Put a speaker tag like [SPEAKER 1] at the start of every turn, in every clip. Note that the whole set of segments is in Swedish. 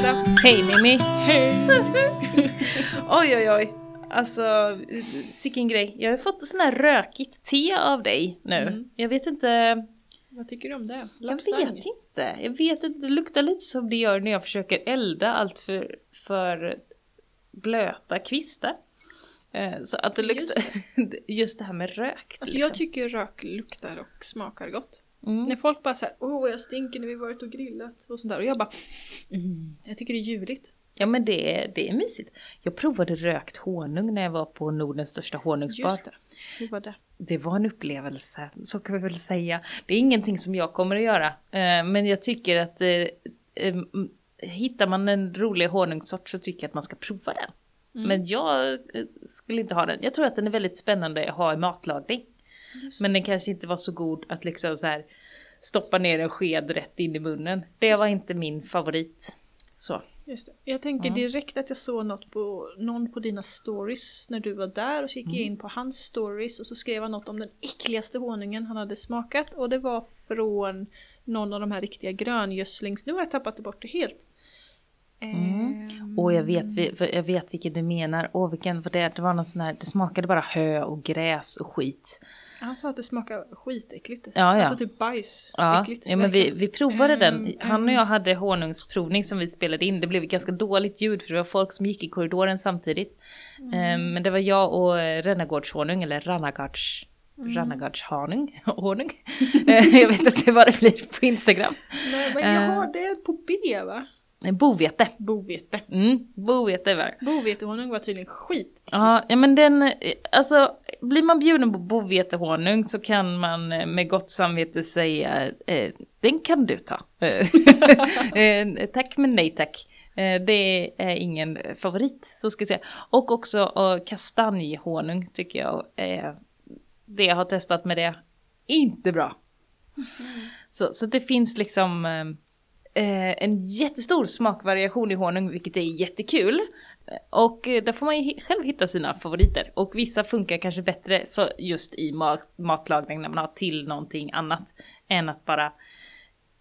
[SPEAKER 1] Hilda.
[SPEAKER 2] Hej Mimmi!
[SPEAKER 1] Hej.
[SPEAKER 2] Oj oj oj. Alltså, sicken grej. Jag har fått sån här rökigt te av dig nu.
[SPEAKER 1] Mm.
[SPEAKER 2] Jag vet inte.
[SPEAKER 1] Vad tycker du om det?
[SPEAKER 2] Jag vet inte. Jag vet inte. Det luktar lite som det gör när jag försöker elda allt för, för blöta kvistar. Eh, Så att det
[SPEAKER 1] Just
[SPEAKER 2] luktar, just det här med rök.
[SPEAKER 1] Alltså
[SPEAKER 2] liksom.
[SPEAKER 1] jag tycker rök luktar och smakar gott.
[SPEAKER 2] Mm.
[SPEAKER 1] När folk bara säger åh jag stinker när vi varit och grillat och sånt där. Och jag bara
[SPEAKER 2] Mm.
[SPEAKER 1] jag tycker det är ljuvligt.
[SPEAKER 2] Ja men det är, det är mysigt. Jag provade rökt honung när jag var på Nordens största honungsbad.
[SPEAKER 1] Just det. Hur var det?
[SPEAKER 2] Det var en upplevelse, så kan vi väl säga. Det är ingenting som jag kommer att göra. eh, Men jag tycker att eh, eh, hittar man en rolig honungssort så tycker jag att man ska prova den.
[SPEAKER 1] Mm.
[SPEAKER 2] Men jag skulle inte ha den. Jag tror att den är väldigt spännande att ha i matlagning.
[SPEAKER 1] Just
[SPEAKER 2] Men den kanske inte var så god att liksom så här stoppa ner en sked rätt in i munnen. Det var inte min favorit. Så.
[SPEAKER 1] Just det. Jag tänker direkt att jag såg något på någon på dina stories när du var där och så gick
[SPEAKER 2] Mm.
[SPEAKER 1] jag in på hans stories och så skrev han något om den äckligaste honungen han hade smakat och det var från någon av de här riktiga gröngödslings... Nu har jag tappat bort det helt.
[SPEAKER 2] Mm.
[SPEAKER 1] Ehm,
[SPEAKER 2] Och jag vet, jag vet vilken du menar. Åh, vilken var det? Det var någon sån här, det smakade bara hö och gräs och skit.
[SPEAKER 1] Han sa att det smakar skitäckligt.
[SPEAKER 2] Ja, ja.
[SPEAKER 1] Alltså typ bajs.
[SPEAKER 2] Ja,
[SPEAKER 1] Äckligt,
[SPEAKER 2] ja men vi, vi provade den.
[SPEAKER 1] Mm,
[SPEAKER 2] Han och
[SPEAKER 1] mm.
[SPEAKER 2] jag hade honungsprovning som vi spelade in. Det blev ganska dåligt ljud för det var folk som gick i korridoren samtidigt.
[SPEAKER 1] Mm.
[SPEAKER 2] Eh, Men det var jag och eh, Rennagårdshonung, eller Rannagårds...
[SPEAKER 1] Mm.
[SPEAKER 2] Rannagårdshonung. Honung. Eh, jag vet inte vad det blir på Instagram.
[SPEAKER 1] Nej, men jag
[SPEAKER 2] Eh.
[SPEAKER 1] har det på B va?
[SPEAKER 2] Eh, Bovete.
[SPEAKER 1] Bovete.
[SPEAKER 2] Mm, bovete var.
[SPEAKER 1] Bovetehonung var tydligen skit.
[SPEAKER 2] Ja, ja men den, eh, alltså blir man bjuden på bovetehonung så kan man eh, med gott samvete säga eh, den kan du ta. Eh, tack men nej tack. Eh, det är ingen favorit, så ska jag säga. Och också eh, kastanjehonung tycker jag det jag har testat med det, inte bra. Så, så det finns liksom eh, en jättestor smakvariation i honung, vilket är jättekul. Och eh, där får man ju själv hitta sina favoriter. Och vissa funkar kanske bättre så just i mat, matlagning när man har till någonting annat än att bara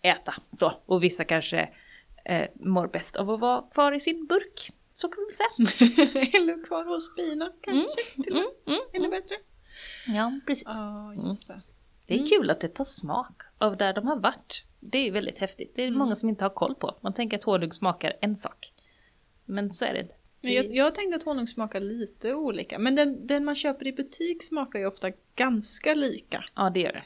[SPEAKER 2] äta. Så. Och vissa kanske eh, mår bäst av att vara kvar i sin burk. Så kan man säga.
[SPEAKER 1] Eller kvar hos bina kanske. Till och med.
[SPEAKER 2] Mm, mm,
[SPEAKER 1] Ännu bättre.
[SPEAKER 2] Ja, precis.
[SPEAKER 1] Ja, just det.
[SPEAKER 2] Det är kul att det tar smak av där de har varit. Det är väldigt häftigt. Det är många som inte har koll på. Man tänker att honung smakar en sak. Men så är det inte.
[SPEAKER 1] Jag, jag tänkte att honung smakar lite olika. Men den, den man köper i butik smakar ju ofta ganska lika
[SPEAKER 2] Ja, det gör det.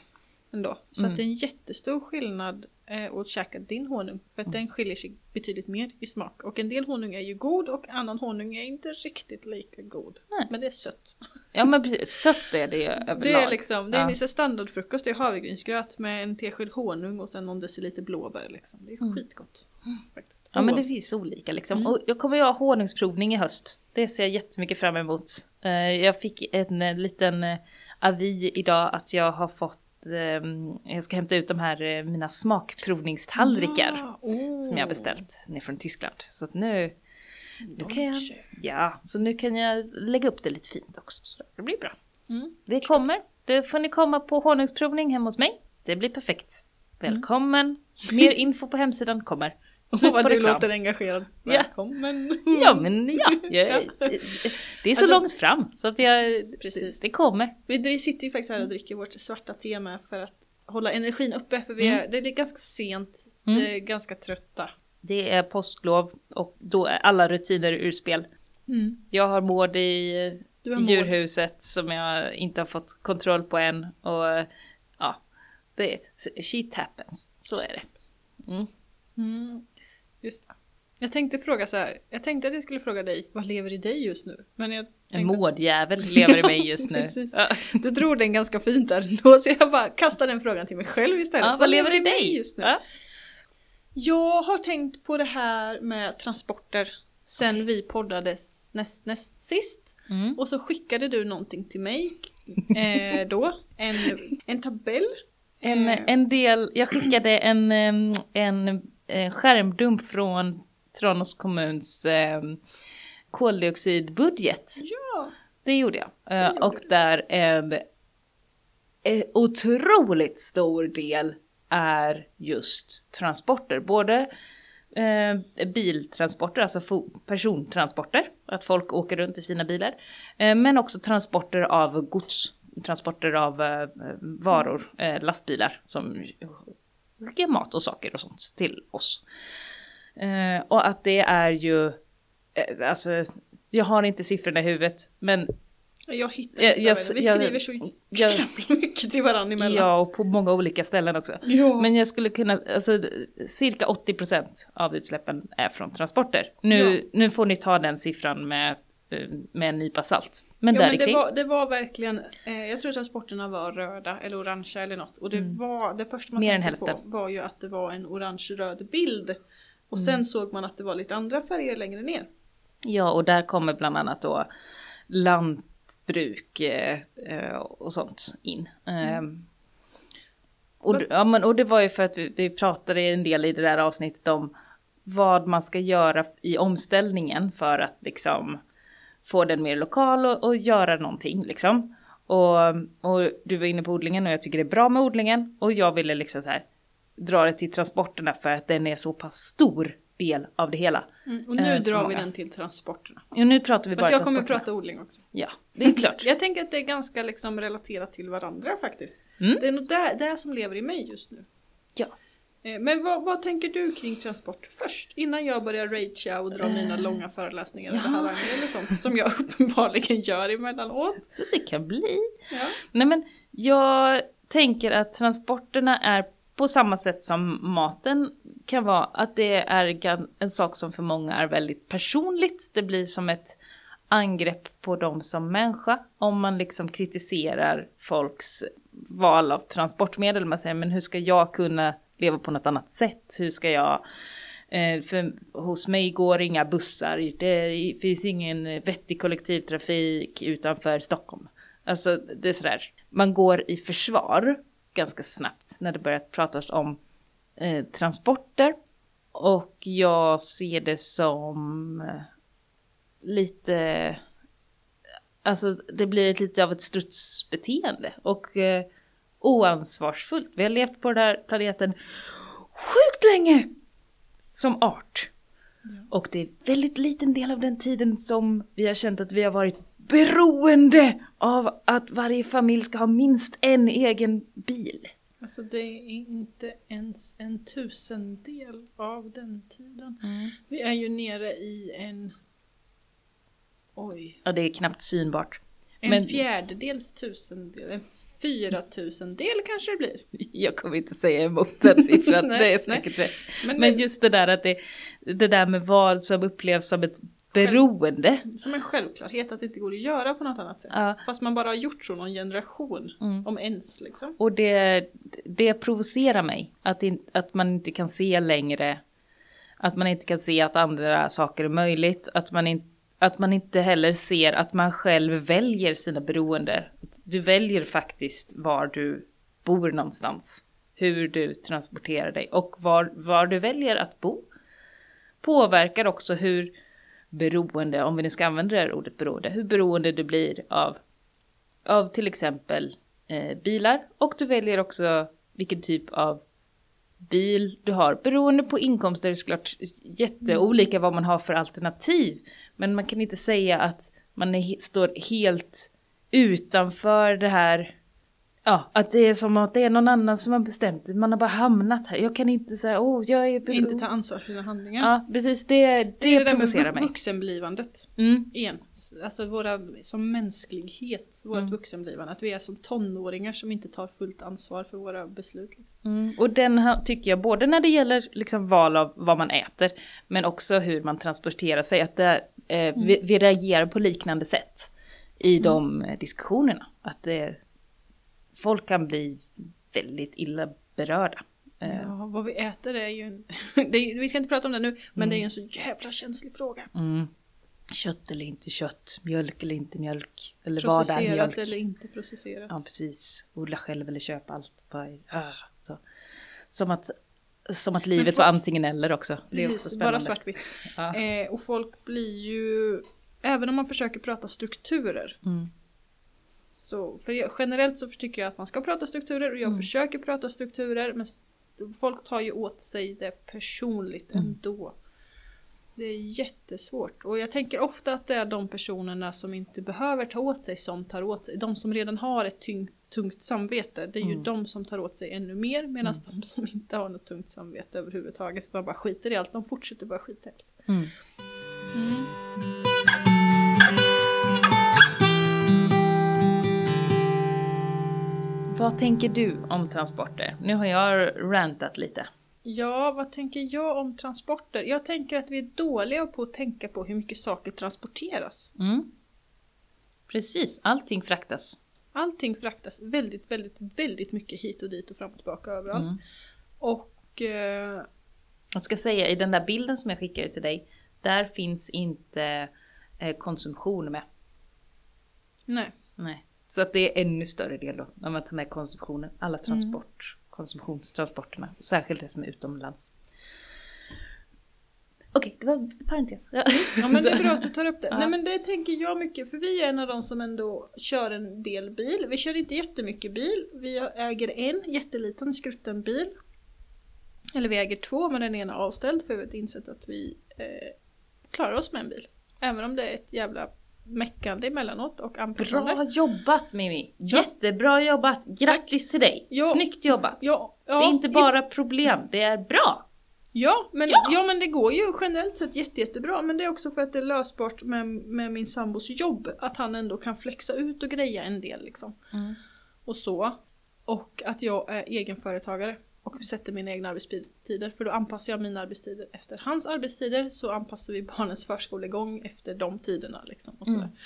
[SPEAKER 1] Ändå. Så
[SPEAKER 2] Mm.
[SPEAKER 1] att det är en jättestor skillnad eh, att käka din honung. För att den skiljer sig betydligt mer i smak. Och en del honung är ju god och annan honung är inte riktigt lika god.
[SPEAKER 2] Nej.
[SPEAKER 1] Men det är sött.
[SPEAKER 2] Ja, men precis. Sött är det ju överlag.
[SPEAKER 1] Det är liksom, det är
[SPEAKER 2] Ja.
[SPEAKER 1] en standardfrukost. Det är havregrynsgröt med en tesked honung och sen någon deciliter blåbär liksom. Det är
[SPEAKER 2] Mm.
[SPEAKER 1] skitgott. Faktiskt.
[SPEAKER 2] Ja, men det är så olika liksom.
[SPEAKER 1] Mm.
[SPEAKER 2] Och jag kommer ju ha honungsprovning i höst. Det ser jag jättemycket fram emot. Eh, Jag fick en eh, liten eh, avi idag att jag har fått ehm, jag ska hämta ut de här eh, mina smakprovningstallrikar
[SPEAKER 1] Ja, åh.
[SPEAKER 2] som jag beställt ner från Tyskland. Så att nu, nu kan jag, ja, så nu kan jag lägga upp det lite fint också. Så det blir bra.
[SPEAKER 1] Mm.
[SPEAKER 2] Det kommer. Då får ni komma på honungsprovning hemma hos mig. Det blir perfekt. Välkommen. Mer info på hemsidan kommer. Slut
[SPEAKER 1] vad
[SPEAKER 2] på
[SPEAKER 1] du
[SPEAKER 2] reklam.
[SPEAKER 1] låter engagerad.
[SPEAKER 2] Ja.
[SPEAKER 1] Välkommen!
[SPEAKER 2] Ja men ja, jag, det är så
[SPEAKER 1] Alltså-
[SPEAKER 2] långt fram så att jag,
[SPEAKER 1] Precis.
[SPEAKER 2] det, det kommer.
[SPEAKER 1] Vi sitter ju faktiskt här och dricker vårt svarta te med för att hålla energin uppe. För vi är, det är ganska sent,
[SPEAKER 2] Mm.
[SPEAKER 1] vi är ganska trötta.
[SPEAKER 2] Det är påsklov och då är alla rutiner ur spel. Jag har mård i
[SPEAKER 1] Du
[SPEAKER 2] djurhuset som jag inte har fått kontroll på än och ja, det, shit happens. Så är det. Mm.
[SPEAKER 1] Just det. Jag tänkte fråga så här. Jag tänkte att jag skulle fråga dig, vad lever i dig just nu? Men jag
[SPEAKER 2] En
[SPEAKER 1] tänkte,
[SPEAKER 2] mårdjävel lever i mig just nu. Ja.
[SPEAKER 1] du drog den ganska fint där då, så jag bara kastar den frågan till mig själv istället.
[SPEAKER 2] Ja, vad lever i dig?
[SPEAKER 1] just nu?
[SPEAKER 2] Ja.
[SPEAKER 1] Jag har tänkt på det här med transporter sen vi poddades näst, näst sist.
[SPEAKER 2] Mm.
[SPEAKER 1] Och så skickade du någonting till mig eh, då. En, en tabell.
[SPEAKER 2] En,
[SPEAKER 1] Eh.
[SPEAKER 2] en del, jag skickade en, en, en skärmdump från Tranås kommuns em, koldioxidbudget.
[SPEAKER 1] Ja.
[SPEAKER 2] Det gjorde jag. Eh,
[SPEAKER 1] gjorde
[SPEAKER 2] och där en, en otroligt stor del är just transporter. Både eh, biltransporter, alltså persontransporter, att folk åker runt i sina bilar. Eh, men också transporter av gods, transporter av eh, varor, eh, lastbilar som skickar mat och saker och sånt till oss. Eh, och att det är ju, eh, alltså jag har inte siffrorna i huvudet, men
[SPEAKER 1] Jag hittar
[SPEAKER 2] Jag-
[SPEAKER 1] inte
[SPEAKER 2] jag-
[SPEAKER 1] det. Vi
[SPEAKER 2] jag-
[SPEAKER 1] skriver så
[SPEAKER 2] jag-
[SPEAKER 1] jävla mycket till varandra emellan.
[SPEAKER 2] ja, och på många olika ställen också.
[SPEAKER 1] Ja.
[SPEAKER 2] Men jag skulle kunna, alltså cirka 80% av utsläppen är från transporter. Nu,
[SPEAKER 1] Ja.
[SPEAKER 2] nu får ni ta den siffran med, med en nypa salt. Men
[SPEAKER 1] Ja,
[SPEAKER 2] där
[SPEAKER 1] men det, var, det var verkligen, eh, jag tror transporterna var röda eller orangea eller något. Och det var, det första man
[SPEAKER 2] Mm. Mer än
[SPEAKER 1] tänkte på var ju att det var en orange-röd bild. Och
[SPEAKER 2] Mm.
[SPEAKER 1] sen såg man att det var lite andra färger längre ner.
[SPEAKER 2] Ja, och där kommer bland annat då lantbruk eh, eh, och sånt in. Ehm, och, d- ja, men, och det var ju för att vi, vi pratade en del i det där avsnittet om vad man ska göra i omställningen för att liksom få den mer lokal och, och göra någonting liksom. Och, och du var inne på odlingen och jag tycker det är bra med odlingen och jag ville liksom så här dra det till transporterna för att den är så pass stor del av det hela.
[SPEAKER 1] Mm. Och nu
[SPEAKER 2] Eh,
[SPEAKER 1] drar vi den till transporterna.
[SPEAKER 2] Ja, nu pratar vi bara
[SPEAKER 1] Fast jag kommer prata odling också.
[SPEAKER 2] Ja, det är klart.
[SPEAKER 1] Jag tänker att det är ganska liksom relaterat till varandra faktiskt.
[SPEAKER 2] Mm.
[SPEAKER 1] Det är nog det, det som lever i mig just nu.
[SPEAKER 2] Ja.
[SPEAKER 1] Eh, Men vad, vad tänker du kring transport först? Innan jag börjar ragea och dra mina långa föreläsningar
[SPEAKER 2] ja.
[SPEAKER 1] eller haranger eller sånt som jag uppenbarligen gör emellanåt.
[SPEAKER 2] Så det kan bli.
[SPEAKER 1] Ja.
[SPEAKER 2] Nej men jag tänker att transporterna är på samma sätt som maten kan vara. Att det är en sak som för många är väldigt personligt. Det blir som ett angrepp på dem som människa. Om man liksom kritiserar folks val av transportmedel. Man säger men hur ska jag kunna leva på något annat sätt? Hur ska jag eh, För hos mig går inga bussar, det finns ingen vettig kollektivtrafik utanför Stockholm. Alltså det är sådär, man går i försvar ganska snabbt när det börjar pratas om eh, transporter. Och jag ser det som eh, lite, alltså det blir ett lite av ett strutsbeteende och eh, oansvarsfullt. Vi har levt på den här planeten sjukt länge som art. Och det är väldigt liten del av den tiden som vi har känt att vi har varit beroende av att varje familj ska ha minst en egen bil.
[SPEAKER 1] Alltså det är inte ens en tusendel av den tiden. Vi är ju nere i en... Oj.
[SPEAKER 2] Ja, det är knappt synbart.
[SPEAKER 1] En
[SPEAKER 2] Men-
[SPEAKER 1] fjärdedels tusendel. En fyratusendel kanske det blir.
[SPEAKER 2] Jag kommer inte säga emot den siffran,
[SPEAKER 1] Nej,
[SPEAKER 2] det är
[SPEAKER 1] nej.
[SPEAKER 2] säkert rätt.
[SPEAKER 1] Men,
[SPEAKER 2] Men just det där att det, det där med vad som upplevs som ett beroende.
[SPEAKER 1] som en självklarhet att det inte går att göra på något annat sätt.
[SPEAKER 2] Ja.
[SPEAKER 1] Fast man bara har gjort så någon generation.
[SPEAKER 2] Mm.
[SPEAKER 1] Om ens liksom.
[SPEAKER 2] Och det, det provocerar mig. Att, in, att man inte kan se längre. Att man inte kan se att andra saker är möjligt. Att man, in, att man inte heller ser att man själv väljer sina beroende. Du väljer faktiskt var du bor någonstans. Hur du transporterar dig. Och var, var du väljer att bo påverkar också hur beroende, om vi nu ska använda det här ordet beroende, hur beroende du blir av, av till exempel eh, bilar. Och du väljer också vilken typ av bil du har. Beroende på inkomster är det såklart jätteolika vad man har för alternativ. Men man kan inte säga att man är, står helt utanför det här Ja, att det är som att det är någon annan som har bestämt det. Man har bara hamnat här. Jag kan inte säga, åh, jag är.
[SPEAKER 1] Inte ta ansvar för sina handlingar.
[SPEAKER 2] Ja, precis. Det, det,
[SPEAKER 1] det är det där
[SPEAKER 2] provocerar
[SPEAKER 1] med vuxenblivandet.
[SPEAKER 2] Mm.
[SPEAKER 1] Igen. Alltså våra, som mänsklighet, vårt
[SPEAKER 2] Mm.
[SPEAKER 1] vuxenblivande. Att vi är som tonåringar som inte tar fullt ansvar för våra beslut. Liksom.
[SPEAKER 2] Mm. Och den här, tycker jag, både när det gäller liksom val av vad man äter, men också hur man transporterar sig, att det, eh, vi, vi reagerar på liknande sätt i de eh, diskussionerna. Att det, folk kan bli väldigt illa berörda. Eh,
[SPEAKER 1] Ja, vad vi äter är ju en... är, vi ska inte prata om det nu, men det är ju en så jävla känslig fråga.
[SPEAKER 2] Mm. Kött eller inte kött, mjölk eller inte mjölk, eller vad är
[SPEAKER 1] Processerat
[SPEAKER 2] mjölk?
[SPEAKER 1] eller inte processerat.
[SPEAKER 2] Ja, precis. Odla själv eller köpa allt. Ah, så. Som, att, som att livet
[SPEAKER 1] får-
[SPEAKER 2] var antingen eller också. Det är också
[SPEAKER 1] Precis,
[SPEAKER 2] spännande.
[SPEAKER 1] bara svartvitt.
[SPEAKER 2] Ja.
[SPEAKER 1] Eh, och folk blir ju, även om man försöker prata strukturer,
[SPEAKER 2] Mm.
[SPEAKER 1] så, för jag, generellt så tycker jag att man ska prata strukturer och jag
[SPEAKER 2] Mm.
[SPEAKER 1] försöker prata strukturer men folk tar ju åt sig det personligt
[SPEAKER 2] Mm.
[SPEAKER 1] ändå. Det är jättesvårt och jag tänker ofta att det är de personerna som inte behöver ta åt sig som tar åt sig. De som redan har ett tyng, tungt samvete, det är ju
[SPEAKER 2] Mm.
[SPEAKER 1] de som tar åt sig ännu mer medan de som inte har något tungt samvete överhuvudtaget, de bara skiter i allt, de fortsätter bara skita i allt.
[SPEAKER 2] Vad tänker du om transporter? Nu har jag rantat lite.
[SPEAKER 1] Ja, vad tänker jag om transporter? Jag tänker att vi är dåliga på att tänka på hur mycket saker transporteras.
[SPEAKER 2] Mm. Precis, allting fraktas.
[SPEAKER 1] Allting fraktas väldigt, väldigt, väldigt mycket hit och dit och fram och tillbaka överallt.
[SPEAKER 2] Mm.
[SPEAKER 1] Och eh,
[SPEAKER 2] Jag ska säga i den där bilden som jag skickade till dig, där finns inte eh, konsumtion med.
[SPEAKER 1] nej,
[SPEAKER 2] Nej. Så att det är ännu större del då, när man tar med konsumtionen. Alla transport, konsumtionstransporterna. Särskilt det som är utomlands. Okej, det var en parentes. Ja.
[SPEAKER 1] ja men det är bra att du tar upp det.
[SPEAKER 2] Ja.
[SPEAKER 1] Nej men det tänker jag mycket, för vi är en av de som ändå kör en del bil. Vi kör inte jättemycket bil, vi äger en jätteliten skrutten bil. Eller vi äger två, men den ena är avställd för vi har insett att vi eh, klarar oss med en bil. Även om det är ett jävla meckande emellanåt och anpassande.
[SPEAKER 2] Bra jobbat Mimi! Jättebra jobbat! Grattis till dig!
[SPEAKER 1] Ja.
[SPEAKER 2] Snyggt jobbat!
[SPEAKER 1] Ja, ja,
[SPEAKER 2] det är inte bara problem, det är bra!
[SPEAKER 1] Ja men,
[SPEAKER 2] Ja.
[SPEAKER 1] ja. men det går ju generellt sett jätte, jättebra men det är också för att det är lösbart med, med min sambos jobb. Att han ändå kan flexa ut och greja en del liksom.
[SPEAKER 2] Mm.
[SPEAKER 1] Och så. Och att jag är egenföretagare och sätter mina egna arbetstider. För då anpassar jag mina arbetstider efter hans arbetstider så anpassar vi barnens förskolegång efter de tiderna. Liksom, och, sådär.
[SPEAKER 2] Mm.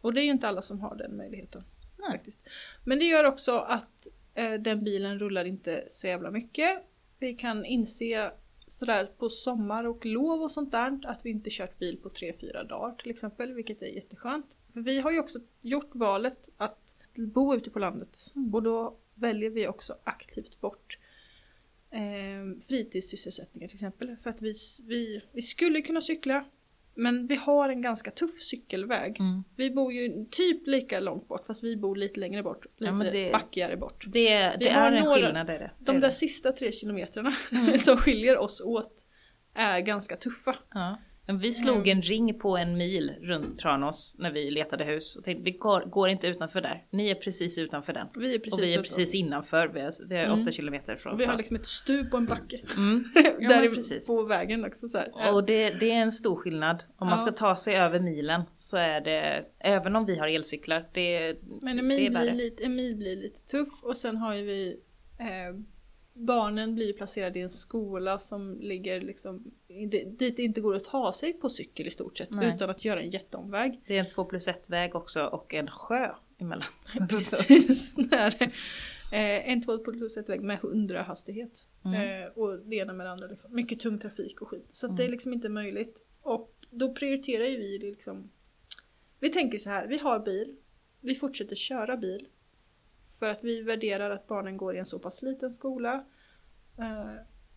[SPEAKER 1] och det är ju inte alla som har den möjligheten.
[SPEAKER 2] Nej.
[SPEAKER 1] Faktiskt. Men det gör också att eh, den bilen rullar inte så jävla mycket. Vi kan inse sådär på sommar och lov och sånt där att vi inte kört bil på 3-4 dagar till exempel, vilket är jätteskönt. För vi har ju också gjort valet att bo ute på landet
[SPEAKER 2] Mm.
[SPEAKER 1] och då väljer vi också aktivt bort eh, fritidssysselsättningar till exempel. För att vi, vi, vi skulle kunna cykla men vi har en ganska tuff cykelväg.
[SPEAKER 2] Mm.
[SPEAKER 1] Vi bor ju typ lika långt bort fast vi bor lite längre bort. Lite
[SPEAKER 2] Ja, det-
[SPEAKER 1] backigare bort.
[SPEAKER 2] Det, det är en
[SPEAKER 1] några-
[SPEAKER 2] skillnad är det.
[SPEAKER 1] De
[SPEAKER 2] är
[SPEAKER 1] där
[SPEAKER 2] det.
[SPEAKER 1] sista tre kilometrarna
[SPEAKER 2] Mm.
[SPEAKER 1] som skiljer oss åt är ganska tuffa.
[SPEAKER 2] Ja. Men vi slog
[SPEAKER 1] Mm.
[SPEAKER 2] en ring på en mil runt Tranås när vi letade hus och tänkte vi går, går inte utanför där. Ni är precis utanför den.
[SPEAKER 1] Vi är precis,
[SPEAKER 2] och vi är
[SPEAKER 1] utanför.
[SPEAKER 2] precis innanför, vi är, vi är
[SPEAKER 1] Mm.
[SPEAKER 2] åtta kilometer från
[SPEAKER 1] Och vi har
[SPEAKER 2] stan.
[SPEAKER 1] liksom ett stup och en backe.
[SPEAKER 2] Mm.
[SPEAKER 1] där
[SPEAKER 2] men
[SPEAKER 1] i-
[SPEAKER 2] precis.
[SPEAKER 1] på vägen också så här.
[SPEAKER 2] Och det, det är en stor skillnad. Om man
[SPEAKER 1] Ja.
[SPEAKER 2] ska ta sig över milen så är det, även om vi har elcyklar, det,
[SPEAKER 1] Men en
[SPEAKER 2] det är
[SPEAKER 1] mil, blir
[SPEAKER 2] värre.
[SPEAKER 1] lite, en mil blir lite tuff och sen har ju vi eh, Barnen blir placerade i en skola som ligger liksom dit det inte går att ta sig på cykel i stort sett
[SPEAKER 2] Nej.
[SPEAKER 1] utan att göra en jätteomväg.
[SPEAKER 2] det är en 2 plus 1 väg också och en sjö emellan.
[SPEAKER 1] Precis. Där. Eh, en 2 plus ett väg med 100 hastighet.
[SPEAKER 2] Mm.
[SPEAKER 1] Eh, och det ena med det andra. Liksom. Mycket tung trafik och skit. Så
[SPEAKER 2] Mm.
[SPEAKER 1] det är liksom inte möjligt. Och då prioriterar ju vi liksom Vi tänker så här, vi har bil. Vi fortsätter köra bil. För att vi värderar att barnen går i en så pass liten skola. Eh,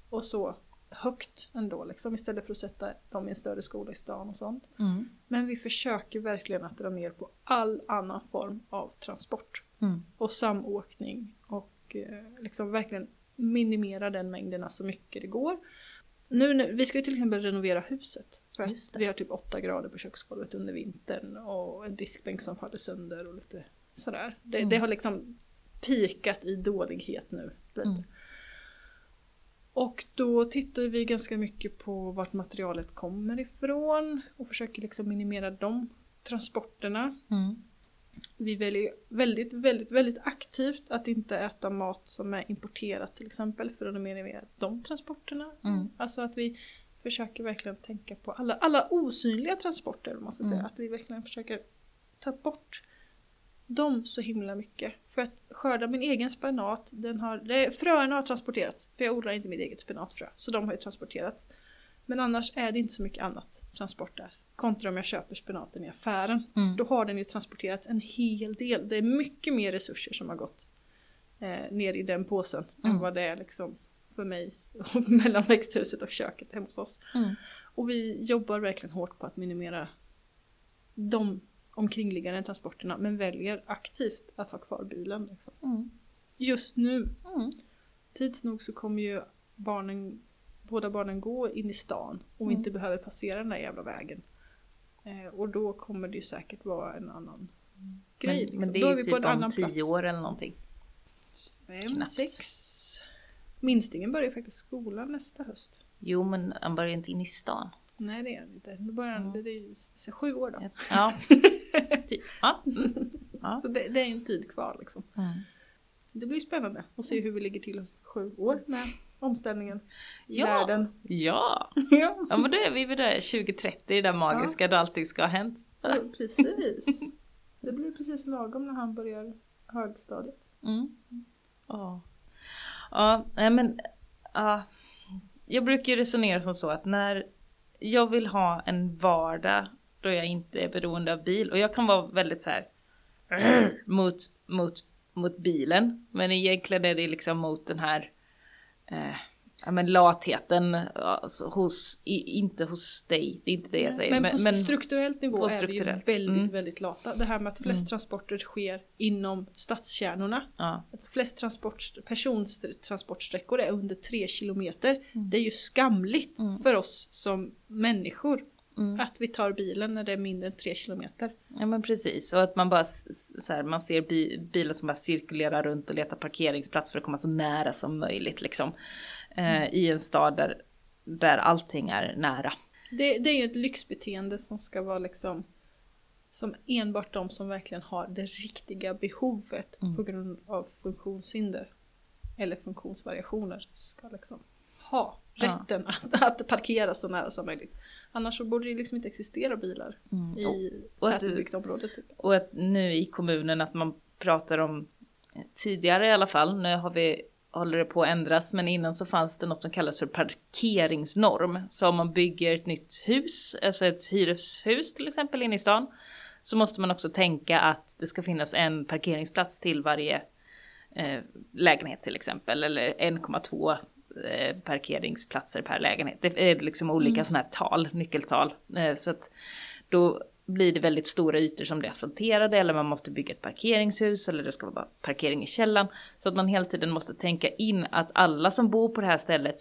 [SPEAKER 1] och så högt ändå liksom. Istället för att sätta dem i en större skola i stan och sånt.
[SPEAKER 2] Mm.
[SPEAKER 1] Men vi försöker verkligen att dra ner på all annan form av transport
[SPEAKER 2] Mm.
[SPEAKER 1] och samåkning och eh, liksom verkligen minimera den mängderna så mycket det går. Nu, när- vi ska ju till exempel renovera huset för att vi har typ 8 grader på köksgolvet under vintern och en diskbänk som faller sönder och lite sådär. Det,
[SPEAKER 2] Mm.
[SPEAKER 1] det har liksom pikat i dålighet nu. Lite.
[SPEAKER 2] Mm.
[SPEAKER 1] Och då tittar vi ganska mycket på vart materialet kommer ifrån och försöker liksom minimera de transporterna.
[SPEAKER 2] Mm.
[SPEAKER 1] Vi väljer väldigt, väldigt, väldigt aktivt att inte äta mat som är importerat till exempel för att minimera de transporterna.
[SPEAKER 2] Mm.
[SPEAKER 1] Alltså att vi försöker verkligen tänka på alla, alla osynliga transporter man ska säga.
[SPEAKER 2] Mm.
[SPEAKER 1] Att vi verkligen försöker ta bort dem så himla mycket. För att skörda min egen spenat, den har, det, fröerna har transporterats. För jag odlar inte mitt eget spenatfrö. Så de har ju transporterats. Men annars är det inte så mycket annat transport där. Kontra om jag köper spenaten i affären.
[SPEAKER 2] Mm.
[SPEAKER 1] Då har den ju transporterats en hel del. Det är mycket mer resurser som har gått eh, ner i den påsen än
[SPEAKER 2] Mm.
[SPEAKER 1] vad det är liksom för mig mellan växthuset och köket hemma hos oss.
[SPEAKER 2] Mm.
[SPEAKER 1] Och vi jobbar verkligen hårt på att minimera de omkringliggande transporterna men väljer aktivt att ha kvar bilen. Liksom.
[SPEAKER 2] Mm.
[SPEAKER 1] Just nu
[SPEAKER 2] Mm.
[SPEAKER 1] tids nog så kommer ju barnen, båda barnen gå in i stan och
[SPEAKER 2] Mm.
[SPEAKER 1] inte behöver passera den där jävla vägen. Eh, och då kommer det ju säkert vara en annan grej.
[SPEAKER 2] Men,
[SPEAKER 1] liksom.
[SPEAKER 2] men det
[SPEAKER 1] då
[SPEAKER 2] är ju typ
[SPEAKER 1] en
[SPEAKER 2] om
[SPEAKER 1] annan
[SPEAKER 2] tio
[SPEAKER 1] plats.
[SPEAKER 2] år eller någonting.
[SPEAKER 1] Fem,
[SPEAKER 2] Knappt.
[SPEAKER 1] sex. Minstingen börjar faktiskt skolan nästa höst.
[SPEAKER 2] Jo men han börjar inte in i stan.
[SPEAKER 1] Nej det är han inte. Då börjar han,
[SPEAKER 2] Mm.
[SPEAKER 1] det är ju sju år då.
[SPEAKER 2] Ja. typ. Ja. Mm. Ja.
[SPEAKER 1] Så det, det är en tid kvar liksom.
[SPEAKER 2] Mm.
[SPEAKER 1] Det blir spännande att se hur vi ligger till om sju år med omställningen i
[SPEAKER 2] Ja.
[SPEAKER 1] världen.
[SPEAKER 2] ja.
[SPEAKER 1] Ja,
[SPEAKER 2] Ja men då är vi vid det 2030, det där magiska då allting ska ha hänt.
[SPEAKER 1] ja, precis. Det blir precis lagom när han börjar högstadiet.
[SPEAKER 2] Mm. Ja. Ja, men. Ja. Jag brukar ju resonera som så att när jag vill ha en vardag då jag inte är beroende av bil och jag kan vara väldigt så här mot, mot, mot bilen. Men egentligen är det liksom mot den här eh, ja, men latheten alltså, hos, i, inte hos dig, det är inte det jag säger.
[SPEAKER 1] Men, på strukturellt nivå
[SPEAKER 2] på
[SPEAKER 1] är
[SPEAKER 2] strukturellt.
[SPEAKER 1] vi ju väldigt,
[SPEAKER 2] Mm.
[SPEAKER 1] väldigt lata. Det här med att flest
[SPEAKER 2] Mm.
[SPEAKER 1] transporter sker inom stadskärnorna.
[SPEAKER 2] ja,
[SPEAKER 1] Att flest transport, persontransportsträckor är under 3 kilometer.
[SPEAKER 2] Mm.
[SPEAKER 1] Det är ju skamligt
[SPEAKER 2] Mm.
[SPEAKER 1] för oss som människor
[SPEAKER 2] mm.
[SPEAKER 1] att vi tar bilen när det är mindre än 3 kilometer.
[SPEAKER 2] Ja men precis, och att man bara så här, man ser bi bilar som bara cirkulerar runt och letar parkeringsplats för att komma så nära som möjligt liksom. Eh, I en stad där, där allting är nära.
[SPEAKER 1] Det, det är ju ett lyxbeteende som ska vara liksom som enbart de som verkligen har det riktiga behovet
[SPEAKER 2] Mm.
[SPEAKER 1] på grund av funktionshinder eller funktionsvariationer ska liksom ha
[SPEAKER 2] Ja.
[SPEAKER 1] rätten att, att parkera så nära som möjligt. Annars så borde det liksom inte existera bilar
[SPEAKER 2] Mm.
[SPEAKER 1] I
[SPEAKER 2] och
[SPEAKER 1] tätbebyggt område. Typ.
[SPEAKER 2] och att nu i kommunen att man pratar om, eh, tidigare i alla fall, nu har vi håller det på att ändras, men innan så fanns det något som kallas för parkeringsnorm. Så om man bygger ett nytt hus, alltså ett hyreshus till exempel inne i stan, så måste man också tänka att det ska finnas en parkeringsplats till varje eh, lägenhet till exempel, eller 1,2 eh, parkeringsplatser per lägenhet. Det är liksom olika sådana här tal, nyckeltal. Eh, så att då blir det väldigt stora ytor som blir asfalterade eller man måste bygga ett parkeringshus eller det ska vara parkering i källaren. Så att man hela tiden måste tänka in att alla som bor på det här stället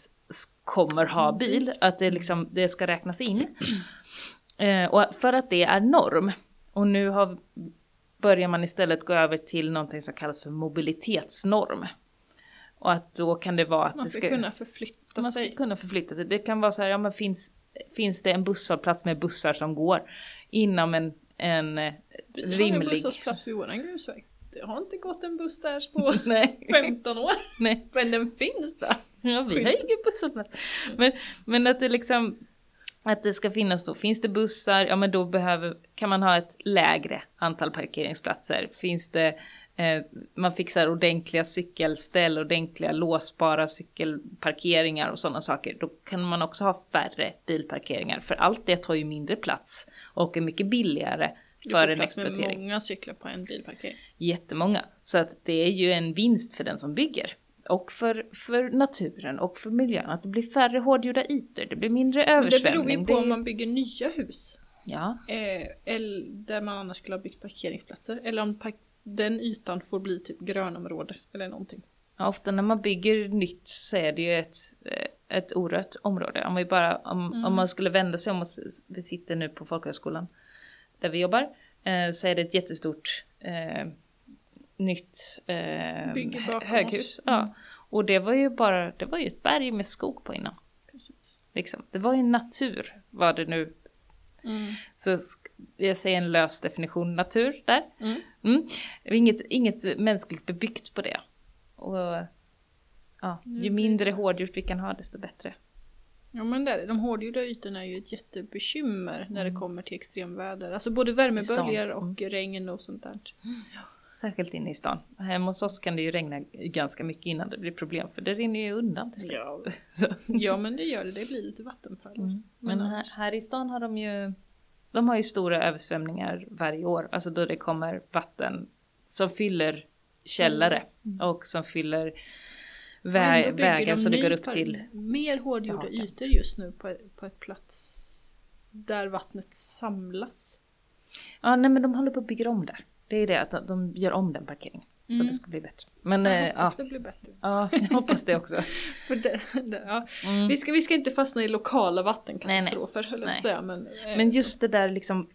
[SPEAKER 2] kommer ha bil, att det, liksom, det ska räknas in. Eh, och för att det är norm, och nu har, börjar man istället gå över till någonting som kallas för mobilitetsnorm. Och att då kan det vara att
[SPEAKER 1] Man ska,
[SPEAKER 2] ska
[SPEAKER 1] kunna förflytta
[SPEAKER 2] man ska
[SPEAKER 1] sig.
[SPEAKER 2] kunna förflytta sig. Det kan vara så här, ja men finns, finns det en busshållplats med bussar som går inom en, en eh,
[SPEAKER 1] Vi har en
[SPEAKER 2] rimlig...
[SPEAKER 1] busshållplats vid våran grusväg. Det har inte gått en buss där på
[SPEAKER 2] Nej,
[SPEAKER 1] 15 år.
[SPEAKER 2] nej.
[SPEAKER 1] Men den finns där.
[SPEAKER 2] Ja, vi har ingen busshållplats. Men, men att det liksom, att det ska finnas då, finns det bussar, ja men då behöver, kan man ha ett lägre antal parkeringsplatser. Finns det, eh, man fixar ordentliga cykelställ, ordentliga låsbara cykelparkeringar och sådana saker, då kan man också ha färre bilparkeringar. För allt det tar ju mindre plats och är mycket billigare
[SPEAKER 1] Du
[SPEAKER 2] för
[SPEAKER 1] får
[SPEAKER 2] en
[SPEAKER 1] plats med
[SPEAKER 2] exploatering.
[SPEAKER 1] många cyklar på en bilparkering.
[SPEAKER 2] Jättemånga. Så att det är ju en vinst för den som bygger. Och för, för naturen och för miljön. Att det blir färre hårdgjorda ytor, det blir mindre
[SPEAKER 1] Det beror
[SPEAKER 2] översvämning.
[SPEAKER 1] ju på
[SPEAKER 2] det-
[SPEAKER 1] om man bygger nya hus.
[SPEAKER 2] Ja,
[SPEAKER 1] Eh, eller där man annars skulle ha byggt parkeringsplatser. Eller om park- den ytan får bli typ grönområde eller någonting.
[SPEAKER 2] Ja, ofta när man bygger nytt så är det ju ett, eh, ett orört område. Om, vi bara, om,
[SPEAKER 1] Mm.
[SPEAKER 2] om man skulle vända sig om och vi sitter nu på folkhögskolan där vi jobbar eh, så är det ett jättestort eh, nytt eh, höghus.
[SPEAKER 1] Mm.
[SPEAKER 2] Ja. Och det var ju bara, det var ju ett berg med skog på innan.
[SPEAKER 1] Precis.
[SPEAKER 2] Liksom. Det var ju natur, var det nu.
[SPEAKER 1] Mm.
[SPEAKER 2] Så jag säger en lös definition natur där.
[SPEAKER 1] Mm.
[SPEAKER 2] Mm. Inget, inget mänskligt bebyggt på det. Och ja, ju
[SPEAKER 1] blir
[SPEAKER 2] mindre hårdgjort vi kan ha desto bättre.
[SPEAKER 1] Ja men där, de hårdgjorda ytorna är ju ett jättebekymmer när
[SPEAKER 2] Mm.
[SPEAKER 1] det kommer till extremväder. Alltså både värmeböljor och regn och sånt där.
[SPEAKER 2] Särskilt inne i stan. Hemma hos oss kan det ju regna ganska mycket innan det blir problem för det rinner ju undan till slut.
[SPEAKER 1] Ja.
[SPEAKER 2] Så.
[SPEAKER 1] ja men det gör det, det blir lite vattenpölar.
[SPEAKER 2] Mm. Men här, här i stan har de ju De har ju stora översvämningar varje år, alltså då det kommer vatten som fyller källare
[SPEAKER 1] Mm.
[SPEAKER 2] och som fyller vä- vägar som det går upp till.
[SPEAKER 1] Mer hårdgjorda
[SPEAKER 2] Ja,
[SPEAKER 1] ytor just nu på, på ett plats där vattnet samlas.
[SPEAKER 2] Ja, nej men de håller på att bygga om där. Det är det att de gör om den parkeringen. Så
[SPEAKER 1] Mm.
[SPEAKER 2] att det ska bli bättre. Men
[SPEAKER 1] Jag
[SPEAKER 2] eh,
[SPEAKER 1] hoppas det blir bättre.
[SPEAKER 2] ja, jag hoppas det också.
[SPEAKER 1] Det, det, ja.
[SPEAKER 2] Mm.
[SPEAKER 1] vi, ska, vi ska inte fastna i lokala vattenkatastrofer
[SPEAKER 2] Nej.
[SPEAKER 1] att säga. Men, eh,
[SPEAKER 2] Men just det där liksom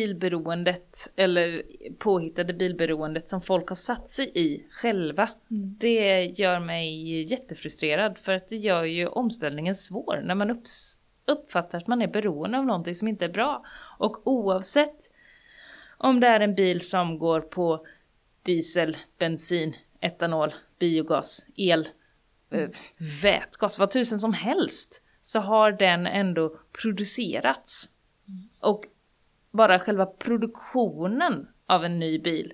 [SPEAKER 2] bilberoendet eller påhittade bilberoendet som folk har satt sig i själva.
[SPEAKER 1] Mm.
[SPEAKER 2] Det gör mig jättefrustrerad för att det gör ju omställningen svår när man upps, uppfattar att man är beroende av någonting som inte är bra. Och oavsett om det är en bil som går på diesel, bensin, etanol, biogas, el, eh, vätgas, vad tusen som helst, så har den ändå producerats. Och bara själva produktionen av en ny bil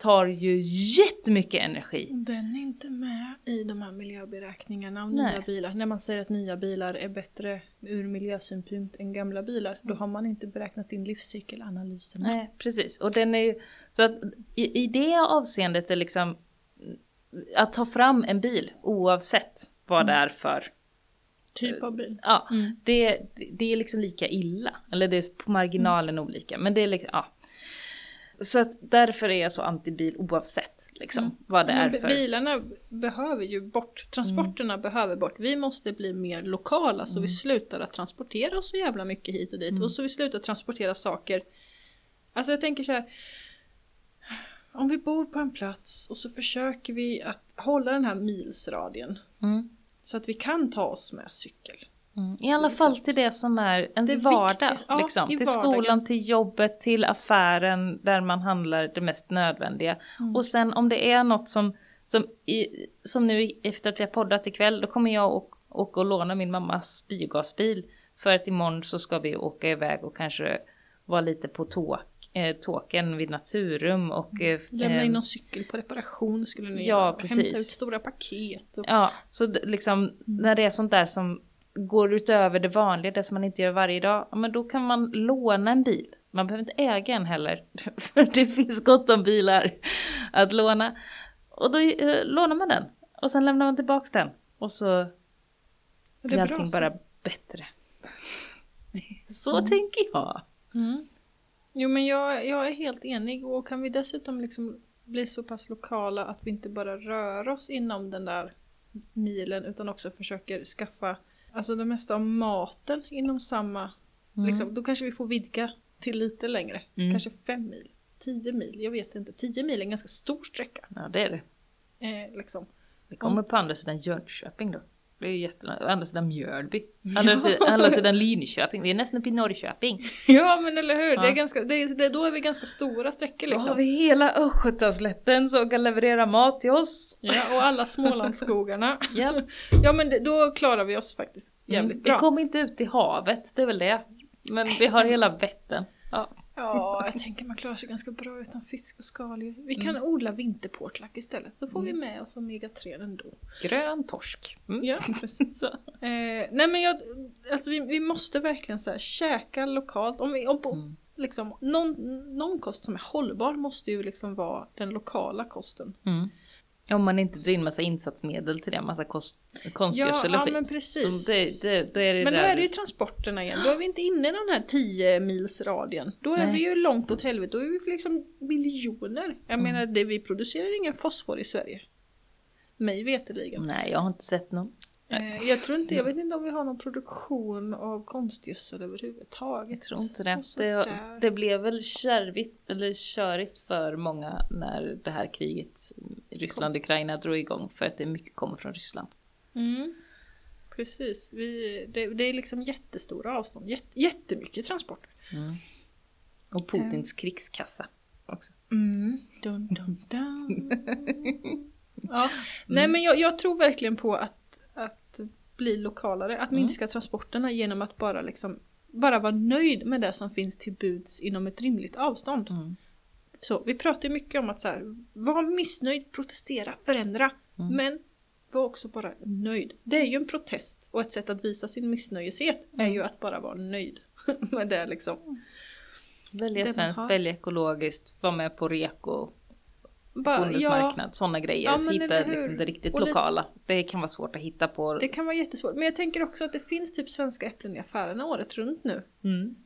[SPEAKER 2] tar ju jättemycket energi.
[SPEAKER 1] Den är inte med i de här miljöberäkningarna av
[SPEAKER 2] Nej.
[SPEAKER 1] nya bilar. När man säger att nya bilar är bättre ur miljösynpunkt än gamla bilar, då har man inte beräknat in livscykelanalyserna.
[SPEAKER 2] Nej, precis. Och den är ju, så att i, i det avseendet är liksom att ta fram en bil oavsett vad det är för,
[SPEAKER 1] Typ av bil.
[SPEAKER 2] ja,
[SPEAKER 1] Mm.
[SPEAKER 2] det, det är liksom lika illa. Eller det är på marginalen olika, men det är liksom, ja. Så att därför är jag så anti-bil oavsett liksom vad det är för.
[SPEAKER 1] Bilarna behöver ju bort, transporterna behöver bort. Vi måste bli mer lokala så vi slutar att transportera oss så jävla mycket hit och dit. Och så vi slutar transportera saker. Alltså jag tänker så här. Om vi bor på en plats och så försöker vi att hålla den här milsradien.
[SPEAKER 2] Mm.
[SPEAKER 1] Så att vi kan ta oss med cykel.
[SPEAKER 2] Mm. I alla fall till det som är ens
[SPEAKER 1] Det
[SPEAKER 2] vardag.
[SPEAKER 1] ja,
[SPEAKER 2] liksom. Till
[SPEAKER 1] vardagen.
[SPEAKER 2] skolan, till jobbet, till affären där man handlar det mest nödvändiga.
[SPEAKER 1] Mm.
[SPEAKER 2] Och sen om det är något som, som, i, som nu efter att vi har poddat ikväll, då kommer jag och, åka och låna min mammas biogasbil. För att imorgon så ska vi åka iväg och kanske vara lite på tåk, eh, tåken vid Naturum och... Eh,
[SPEAKER 1] Lämna
[SPEAKER 2] eh,
[SPEAKER 1] in någon cykel på reparation skulle ni
[SPEAKER 2] Ja,
[SPEAKER 1] göra. Och
[SPEAKER 2] precis.
[SPEAKER 1] Hämta ut stora paket. Och...
[SPEAKER 2] Ja, så liksom när det är sånt där som går utöver det vanliga, det som man inte gör varje dag, men då kan man låna en bil. Man behöver inte äga en heller, för det finns gott om bilar att låna. Och då eh, lånar man den och sen lämnar man tillbaks den och så blir
[SPEAKER 1] är
[SPEAKER 2] allting
[SPEAKER 1] så.
[SPEAKER 2] bara bättre. Så tänker jag.
[SPEAKER 1] Mm. Jo men jag, jag är helt enig och kan vi dessutom liksom bli så pass lokala att vi inte bara rör oss inom den där milen utan också försöker skaffa alltså det mesta av maten inom samma, liksom, då kanske vi får vidga till lite längre.
[SPEAKER 2] Mm.
[SPEAKER 1] Kanske fem mil, tio mil, jag vet inte. Tio mil är en ganska stor sträcka.
[SPEAKER 2] Ja, det är det.
[SPEAKER 1] Eh, liksom.
[SPEAKER 2] Vi kommer på andra sidan Jönköping då. Det är ju jätte... Andra sidan Mjölby. Andra, sidan, andra sidan Linköping. Vi är nästan uppe i Norrköping.
[SPEAKER 1] Ja men eller hur, det är
[SPEAKER 2] Ja.
[SPEAKER 1] ganska, det är, det, då är vi ganska stora sträckor
[SPEAKER 2] Då har
[SPEAKER 1] liksom.
[SPEAKER 2] vi hela Östgötaslätten som kan leverera mat till oss.
[SPEAKER 1] Ja, och alla Smålandsskogarna.
[SPEAKER 2] Ja.
[SPEAKER 1] Ja men det, då klarar vi oss faktiskt jävligt
[SPEAKER 2] Mm.
[SPEAKER 1] bra.
[SPEAKER 2] Vi kommer inte ut i havet, det är väl det. Men vi har hela Vättern. Ja.
[SPEAKER 1] Ja, jag tänker man klarar sig ganska bra utan fisk och skaldjur. Vi kan
[SPEAKER 2] Mm.
[SPEAKER 1] odla vinterportlack istället. Då får vi med oss omega-3 ändå.
[SPEAKER 2] Grön torsk. Mm.
[SPEAKER 1] Ja, precis. Eh, nej men jag, alltså vi, vi måste verkligen så här, käka lokalt. Om vi, om,
[SPEAKER 2] Mm.
[SPEAKER 1] liksom, någon, någon kost som är hållbar måste ju liksom vara den lokala kosten.
[SPEAKER 2] Mm. Om man inte drar in massa insatsmedel till det, massa kost, konstgödsel
[SPEAKER 1] Ja,
[SPEAKER 2] och
[SPEAKER 1] ja,
[SPEAKER 2] skit.
[SPEAKER 1] men precis.
[SPEAKER 2] Det, det, då är det
[SPEAKER 1] Men då
[SPEAKER 2] där.
[SPEAKER 1] är det ju transporterna igen. Då är vi inte inne i den här 10 mils radien. Då är
[SPEAKER 2] Nej.
[SPEAKER 1] vi ju långt åt helvete. Då är vi liksom miljoner. Jag
[SPEAKER 2] Mm.
[SPEAKER 1] menar, det, vi producerar ingen fosfor i Sverige. Mig veterligen.
[SPEAKER 2] Nej, jag har inte sett någon.
[SPEAKER 1] Eh, jag tror inte, jag vet inte om vi har någon produktion av konstgödsel överhuvudtaget.
[SPEAKER 2] Jag tror inte det. Det, det blev väl kärvigt, eller körigt för många när det här kriget Ryssland-Ukraina drog igång. För att det mycket kommer från Ryssland.
[SPEAKER 1] Mm. Precis, vi, det, det är liksom jättestora avstånd. Jätte, jättemycket transporter.
[SPEAKER 2] Och Putins krigskassa också.
[SPEAKER 1] Mm. Dun, dun, dun. ja. Nej men jag, jag tror verkligen på att bli lokalare, att minska transporterna genom att bara liksom bara vara nöjd med det som finns till buds inom ett rimligt avstånd.
[SPEAKER 2] Mm.
[SPEAKER 1] Så, vi pratar mycket om att så här, var missnöjd, protestera, förändra. Men var också bara nöjd. Det är ju en protest och ett sätt att visa sin missnöjeshet är ju att bara vara nöjd med det liksom.
[SPEAKER 2] Välja svenskt, välja ekologiskt, vara med på reko, Bondens
[SPEAKER 1] ja,
[SPEAKER 2] sådana grejer.
[SPEAKER 1] Ja,
[SPEAKER 2] Så hitta liksom det riktigt
[SPEAKER 1] lite-
[SPEAKER 2] lokala. Det kan vara svårt att hitta på.
[SPEAKER 1] Det kan vara jättesvårt. Men jag tänker också att det finns typ svenska äpplen i affärerna året runt nu.
[SPEAKER 2] Mm.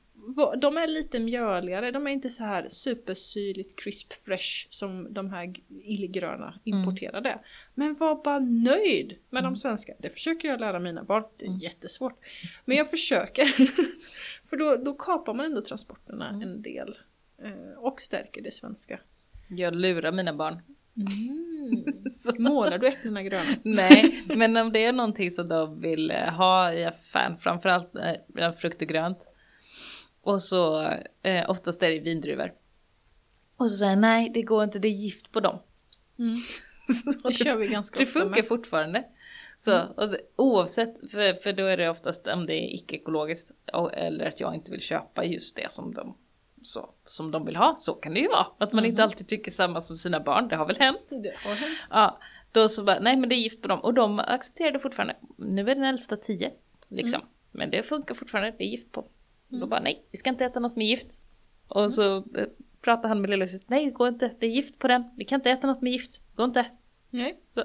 [SPEAKER 1] de är lite mjöligare, de är inte så här supersyrligt crisp fresh som de här illgröna importerade. Men var bara nöjd med de svenska. Det försöker jag lära mina barn, det är jättesvårt. Men jag försöker. För då, då kapar man ändå transporterna en del. eh, Och stärker det svenska.
[SPEAKER 2] Jag lurar mina barn. Så-
[SPEAKER 1] Målar du äpplena gröna?
[SPEAKER 2] Nej, men om det är någonting som de vill eh, ha i affären, framförallt eh, frukt och grönt. Och så eh, oftast är det vindruvor. Och så säger jag nej, det går inte, det är gift på dem.
[SPEAKER 1] Mm. Det kör vi ganska
[SPEAKER 2] det funkar
[SPEAKER 1] med.
[SPEAKER 2] fortfarande. Så och det, oavsett, för, för då är det oftast om det är icke-ekologiskt eller att jag inte vill köpa just det som de, så, som de vill ha. Så kan det ju vara. Att man inte alltid tycker samma som sina barn, det har väl hänt.
[SPEAKER 1] Det har hänt.
[SPEAKER 2] Ja, då så bara, nej men det är gift på dem. Och de accepterar det fortfarande. Nu är den äldsta tio, liksom. Men det funkar fortfarande, det är gift på. Då bara, nej, vi ska inte äta något med gift. Och så eh, pratar han med lillasyster, nej det går inte, det är gift på den. Vi kan inte äta något med gift, går inte.
[SPEAKER 1] Nej,
[SPEAKER 2] Så,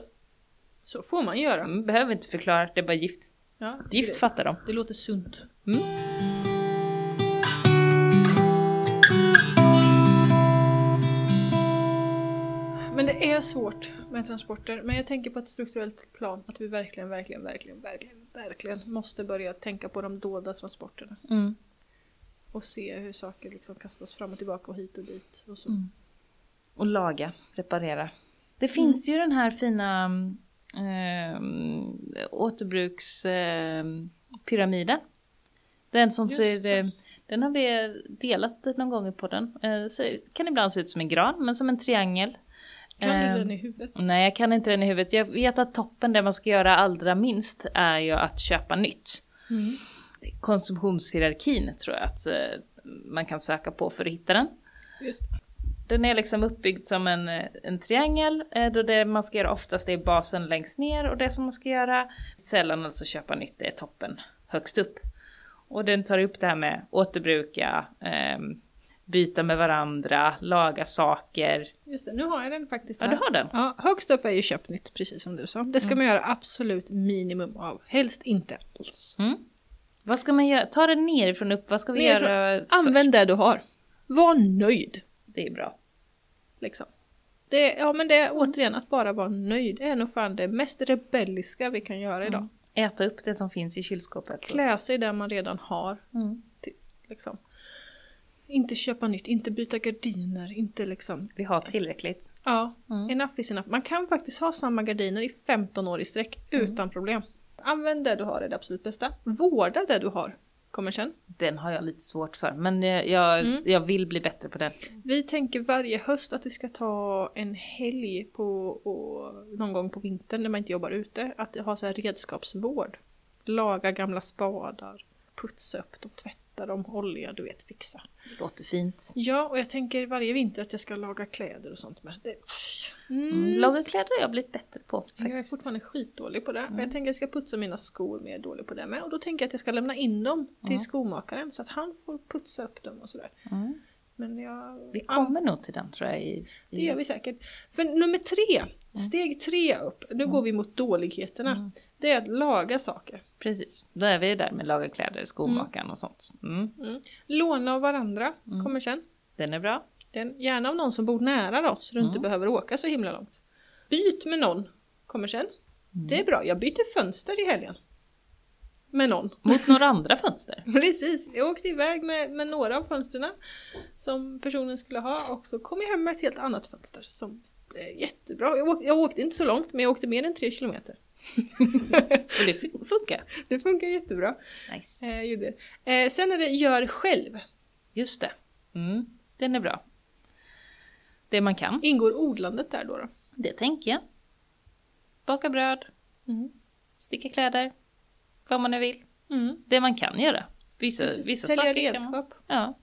[SPEAKER 1] så får man göra.
[SPEAKER 2] mm, behöver inte förklara, det är bara gift.
[SPEAKER 1] Ja,
[SPEAKER 2] Gift
[SPEAKER 1] det,
[SPEAKER 2] fattar de.
[SPEAKER 1] det låter sunt.
[SPEAKER 2] Mm.
[SPEAKER 1] Men det är svårt med transporter. Men jag tänker på ett strukturellt plan att vi verkligen, verkligen, verkligen, verkligen, verkligen måste börja tänka på de dolda transporterna.
[SPEAKER 2] Mm.
[SPEAKER 1] Och se hur saker liksom kastas fram och tillbaka och hit och dit. Och så.
[SPEAKER 2] Mm. Och laga, reparera. Det finns ju den här fina eh, återbrukspyramiden. den som
[SPEAKER 1] Just
[SPEAKER 2] ser, eh, den har vi delat någon gång på den. Eh, ser, kan ibland se ut som en gran, men som en triangel.
[SPEAKER 1] Kan
[SPEAKER 2] Eh,
[SPEAKER 1] du den i huvudet?
[SPEAKER 2] Nej, jag kan inte den i huvudet. Jag vet att toppen, det man ska göra allra minst, är ju att köpa nytt.
[SPEAKER 1] Mm.
[SPEAKER 2] Konsumtionshierarkin tror jag att eh, man kan söka på för att hitta den.
[SPEAKER 1] Just.
[SPEAKER 2] Den är liksom uppbyggd som en, eh, en triangel, eh, då det man ska göra oftast är basen längst ner och det som man ska göra sällan alltså köpa nytt, det är toppen högst upp. Och den tar upp det här med återbruka, ehm, byta med varandra, laga saker.
[SPEAKER 1] Just det, nu har jag den faktiskt
[SPEAKER 2] Ja,
[SPEAKER 1] här.
[SPEAKER 2] du har den?
[SPEAKER 1] Ja, högst upp är ju köpnytt, precis som du sa. Det ska man göra absolut minimum av. Helst inte alls.
[SPEAKER 2] Mm. Vad ska man göra? Ta den nerifrån upp, vad ska vi
[SPEAKER 1] Nerifrån.
[SPEAKER 2] göra först?
[SPEAKER 1] Använd det du har. Var nöjd.
[SPEAKER 2] Det är bra.
[SPEAKER 1] Liksom. Det, ja men det är återigen att bara vara nöjd. Det är nog fan det mest rebelliska vi kan göra idag.
[SPEAKER 2] Äta upp det som finns i kylskåpet.
[SPEAKER 1] Klä sig där man redan har.
[SPEAKER 2] Mm.
[SPEAKER 1] Liksom. Inte köpa nytt, inte byta gardiner, inte liksom...
[SPEAKER 2] Vi har tillräckligt.
[SPEAKER 1] Ja,
[SPEAKER 2] Mm.
[SPEAKER 1] enough is enough. Man kan faktiskt ha samma gardiner i 15 år i sträck utan problem. Använd det du har, är det absolut bästa. Vårda det du har. Kommer sen.
[SPEAKER 2] Den har jag lite svårt för, men jag, jag,
[SPEAKER 1] Mm.
[SPEAKER 2] jag vill bli bättre på den.
[SPEAKER 1] Vi tänker varje höst att vi ska ta en helg på, och, någon gång på vintern när man inte jobbar ute. Att ha så här redskapsvård. Laga gamla spadar, putsa upp dem, tvätta dem, olja, du vet, fixa.
[SPEAKER 2] Det låter fint.
[SPEAKER 1] Ja, och jag tänker varje vinter att jag ska laga kläder och sånt med. Det, mm.
[SPEAKER 2] Mm. Laga kläder har jag blivit bättre på faktiskt.
[SPEAKER 1] Jag är fortfarande skitdålig på det.
[SPEAKER 2] Mm.
[SPEAKER 1] Men jag tänker att jag ska putsa mina skor mer dålig på det med. Och då tänker jag att jag ska lämna in dem till
[SPEAKER 2] Mm.
[SPEAKER 1] skomakaren så att han får putsa upp dem och sådär.
[SPEAKER 2] Mm.
[SPEAKER 1] Men jag...
[SPEAKER 2] Vi kommer nog till den tror jag. I,
[SPEAKER 1] Det
[SPEAKER 2] i,
[SPEAKER 1] gör vi säkert. För nummer tre, steg tre upp, nu går vi mot dåligheterna.
[SPEAKER 2] Mm.
[SPEAKER 1] Det är att laga saker.
[SPEAKER 2] Precis, då är vi där med laga kläder, skomakaren och sånt. Mm.
[SPEAKER 1] Låna av varandra
[SPEAKER 2] Mm.
[SPEAKER 1] kommer sen.
[SPEAKER 2] Den är bra.
[SPEAKER 1] Den, gärna av någon som bor nära då, så du inte
[SPEAKER 2] Mm.
[SPEAKER 1] behöver åka så himla långt. Byt med någon kommer sen.
[SPEAKER 2] Mm.
[SPEAKER 1] Det är bra, jag byter fönster i helgen. Med någon.
[SPEAKER 2] Mot några andra fönster.
[SPEAKER 1] Precis, jag åkte iväg med, med några av fönstren som personen skulle ha och så kom jag hem med ett helt annat fönster som är jättebra. Jag åkte, jag åkte inte så långt men jag åkte mer än tre kilometer.
[SPEAKER 2] Och det fun- funkar.
[SPEAKER 1] Det funkar jättebra.
[SPEAKER 2] Nice.
[SPEAKER 1] Eh, gjorde. Eh, sen är det gör själv.
[SPEAKER 2] Just det. Mm. Den är bra. Det man kan.
[SPEAKER 1] Ingår odlandet där då? då?
[SPEAKER 2] Det tänker jag. Baka bröd, sticka kläder, vad man nu vill.
[SPEAKER 1] Mm.
[SPEAKER 2] Det man kan göra. Vissa,
[SPEAKER 1] Precis.
[SPEAKER 2] vissa
[SPEAKER 1] Sälja
[SPEAKER 2] saker kan man...
[SPEAKER 1] redskap.
[SPEAKER 2] Ja.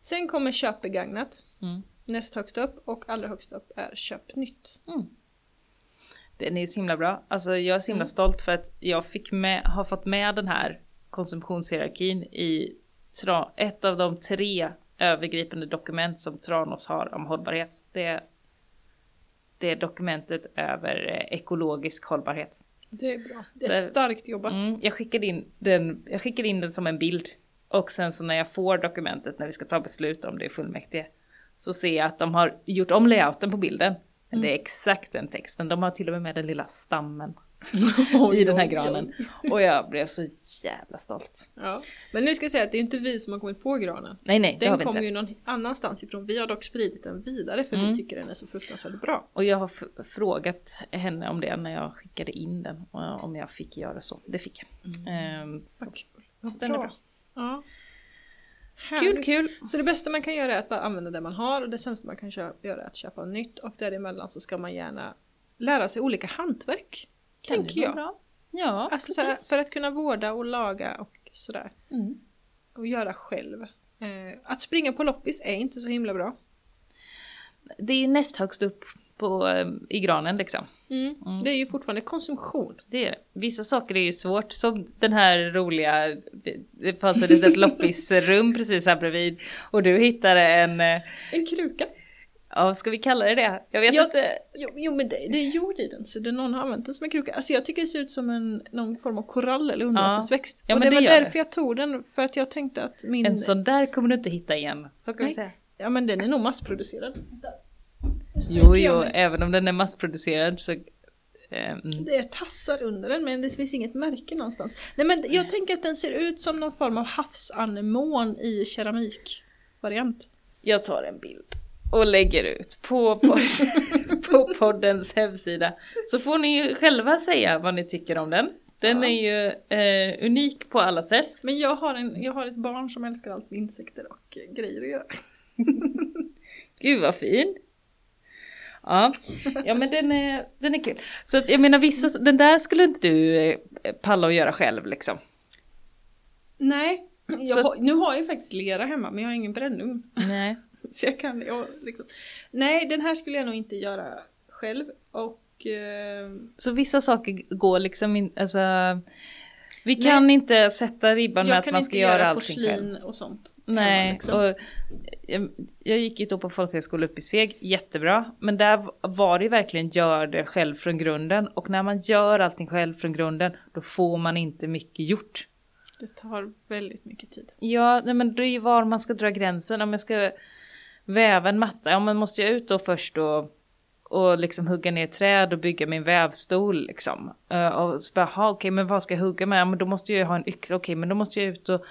[SPEAKER 1] Sen kommer köp begagnat.
[SPEAKER 2] Mm.
[SPEAKER 1] Näst högst upp och allra högst upp är köp nytt.
[SPEAKER 2] Den är ju så himla bra. Alltså jag är så himla
[SPEAKER 1] Mm.
[SPEAKER 2] stolt för att jag fick med, har fått med den här konsumtionshierarkin i tra, ett av de tre övergripande dokument som Tranås har om hållbarhet. Det, det är dokumentet över eh, ekologisk hållbarhet.
[SPEAKER 1] Det är bra. Det är starkt jobbat.
[SPEAKER 2] Mm, jag, skickade in den, jag skickade in den som en bild Och sen så när jag får dokumentet när vi ska ta beslut om det i fullmäktige så ser jag att de har gjort om layouten på bilden. Men det är exakt den texten. De har till och med med den lilla stammen i den här granen. Och jag blev så jävla stolt.
[SPEAKER 1] Ja. Men nu ska jag säga att det är inte vi som har kommit på granen.
[SPEAKER 2] Nej, nej,
[SPEAKER 1] Den kommer ju någon annanstans ifrån. Vi har dock spridit den vidare för
[SPEAKER 2] Mm.
[SPEAKER 1] vi tycker den är så fruktansvärt bra.
[SPEAKER 2] Och jag har frågat henne om det när jag skickade in den. Om jag fick göra så. Det fick jag. Ehm, så.
[SPEAKER 1] Vad kul. Vad
[SPEAKER 2] den är bra.
[SPEAKER 1] Ja.
[SPEAKER 2] Kul,
[SPEAKER 1] Härligt.
[SPEAKER 2] kul.
[SPEAKER 1] Så det bästa man kan göra är att bara använda det man har och det sämsta man kan göra är att köpa nytt och däremellan så ska man gärna lära sig olika hantverk.
[SPEAKER 2] Kan
[SPEAKER 1] tänker jag.
[SPEAKER 2] Bra? Ja,
[SPEAKER 1] Alltså så här,
[SPEAKER 2] precis.
[SPEAKER 1] för att kunna vårda och laga och sådär.
[SPEAKER 2] Mm.
[SPEAKER 1] Och göra själv. Eh, att springa på loppis är inte så himla bra.
[SPEAKER 2] Det är näst högst upp på, eh, i granen liksom.
[SPEAKER 1] Mm. Det är ju fortfarande konsumtion.
[SPEAKER 2] Det är det. Vissa saker är ju svårt, som den här roliga, det- det fanns ett litet loppisrum precis här bredvid. Och du hittade en, eh,
[SPEAKER 1] En kruka.
[SPEAKER 2] ja ska vi kalla det det? Jag vet
[SPEAKER 1] Ja.
[SPEAKER 2] inte.
[SPEAKER 1] Jo, jo men det, det är jord i den så det, någon har använt den som en kruka. Alltså jag tycker det ser ut som en, någon form av korall eller undervattensväxt.
[SPEAKER 2] Ja,
[SPEAKER 1] och
[SPEAKER 2] men
[SPEAKER 1] det
[SPEAKER 2] det
[SPEAKER 1] var därför
[SPEAKER 2] det.
[SPEAKER 1] jag tog den, för att jag tänkte att min...
[SPEAKER 2] En sån där kommer du inte hitta igen. Så kan vi
[SPEAKER 1] Nej.
[SPEAKER 2] säga.
[SPEAKER 1] Ja men den är nog massproducerad.
[SPEAKER 2] Jo, jo, även om den är massproducerad så... Mm.
[SPEAKER 1] Det är tassar under den men det finns inget märke någonstans. Nej men jag tänker att den ser ut som någon form av havsanemon i keramikvariant.
[SPEAKER 2] Jag tar en bild och lägger ut på, podd, på poddens hemsida. Så får ni ju själva säga vad ni tycker om den. Den
[SPEAKER 1] Ja.
[SPEAKER 2] är ju eh, unik på alla sätt.
[SPEAKER 1] Men jag har, en, jag har ett barn som älskar allt med insekter och grejer att göra.
[SPEAKER 2] Gud vad fin! Ja, ja men den är, den är kul. Så att jag menar vissa, den där skulle inte du eh, palla att göra själv liksom.
[SPEAKER 1] Nej, jag har, nu har jag faktiskt lera hemma men jag har ingen brännugn.
[SPEAKER 2] Nej.
[SPEAKER 1] Så jag kan, jag, liksom. Nej, den här skulle jag nog inte göra själv. Och eh,
[SPEAKER 2] Så vissa saker går liksom in, alltså. Vi kan inte sätta ribban med
[SPEAKER 1] jag
[SPEAKER 2] att
[SPEAKER 1] kan
[SPEAKER 2] man
[SPEAKER 1] inte
[SPEAKER 2] ska göra
[SPEAKER 1] göra
[SPEAKER 2] allting själv.
[SPEAKER 1] porslin och sånt.
[SPEAKER 2] Nej,
[SPEAKER 1] liksom.
[SPEAKER 2] och jag, jag gick ju då på folkhögskola uppe i Sveg, jättebra. Men där var det verkligen gör det själv från grunden. Och när man gör allting själv från grunden, då får man inte mycket gjort.
[SPEAKER 1] Det tar väldigt mycket tid.
[SPEAKER 2] Ja, nej, men det är ju var man ska dra gränsen. Om jag ska väva en matta, ja men måste jag ut då först och, och liksom hugga ner träd och bygga min vävstol liksom. Eh, och så bara, "Ha, okej men vad ska jag hugga med? Ja, men då måste jag ju ha en yxa, okej men då måste jag ut och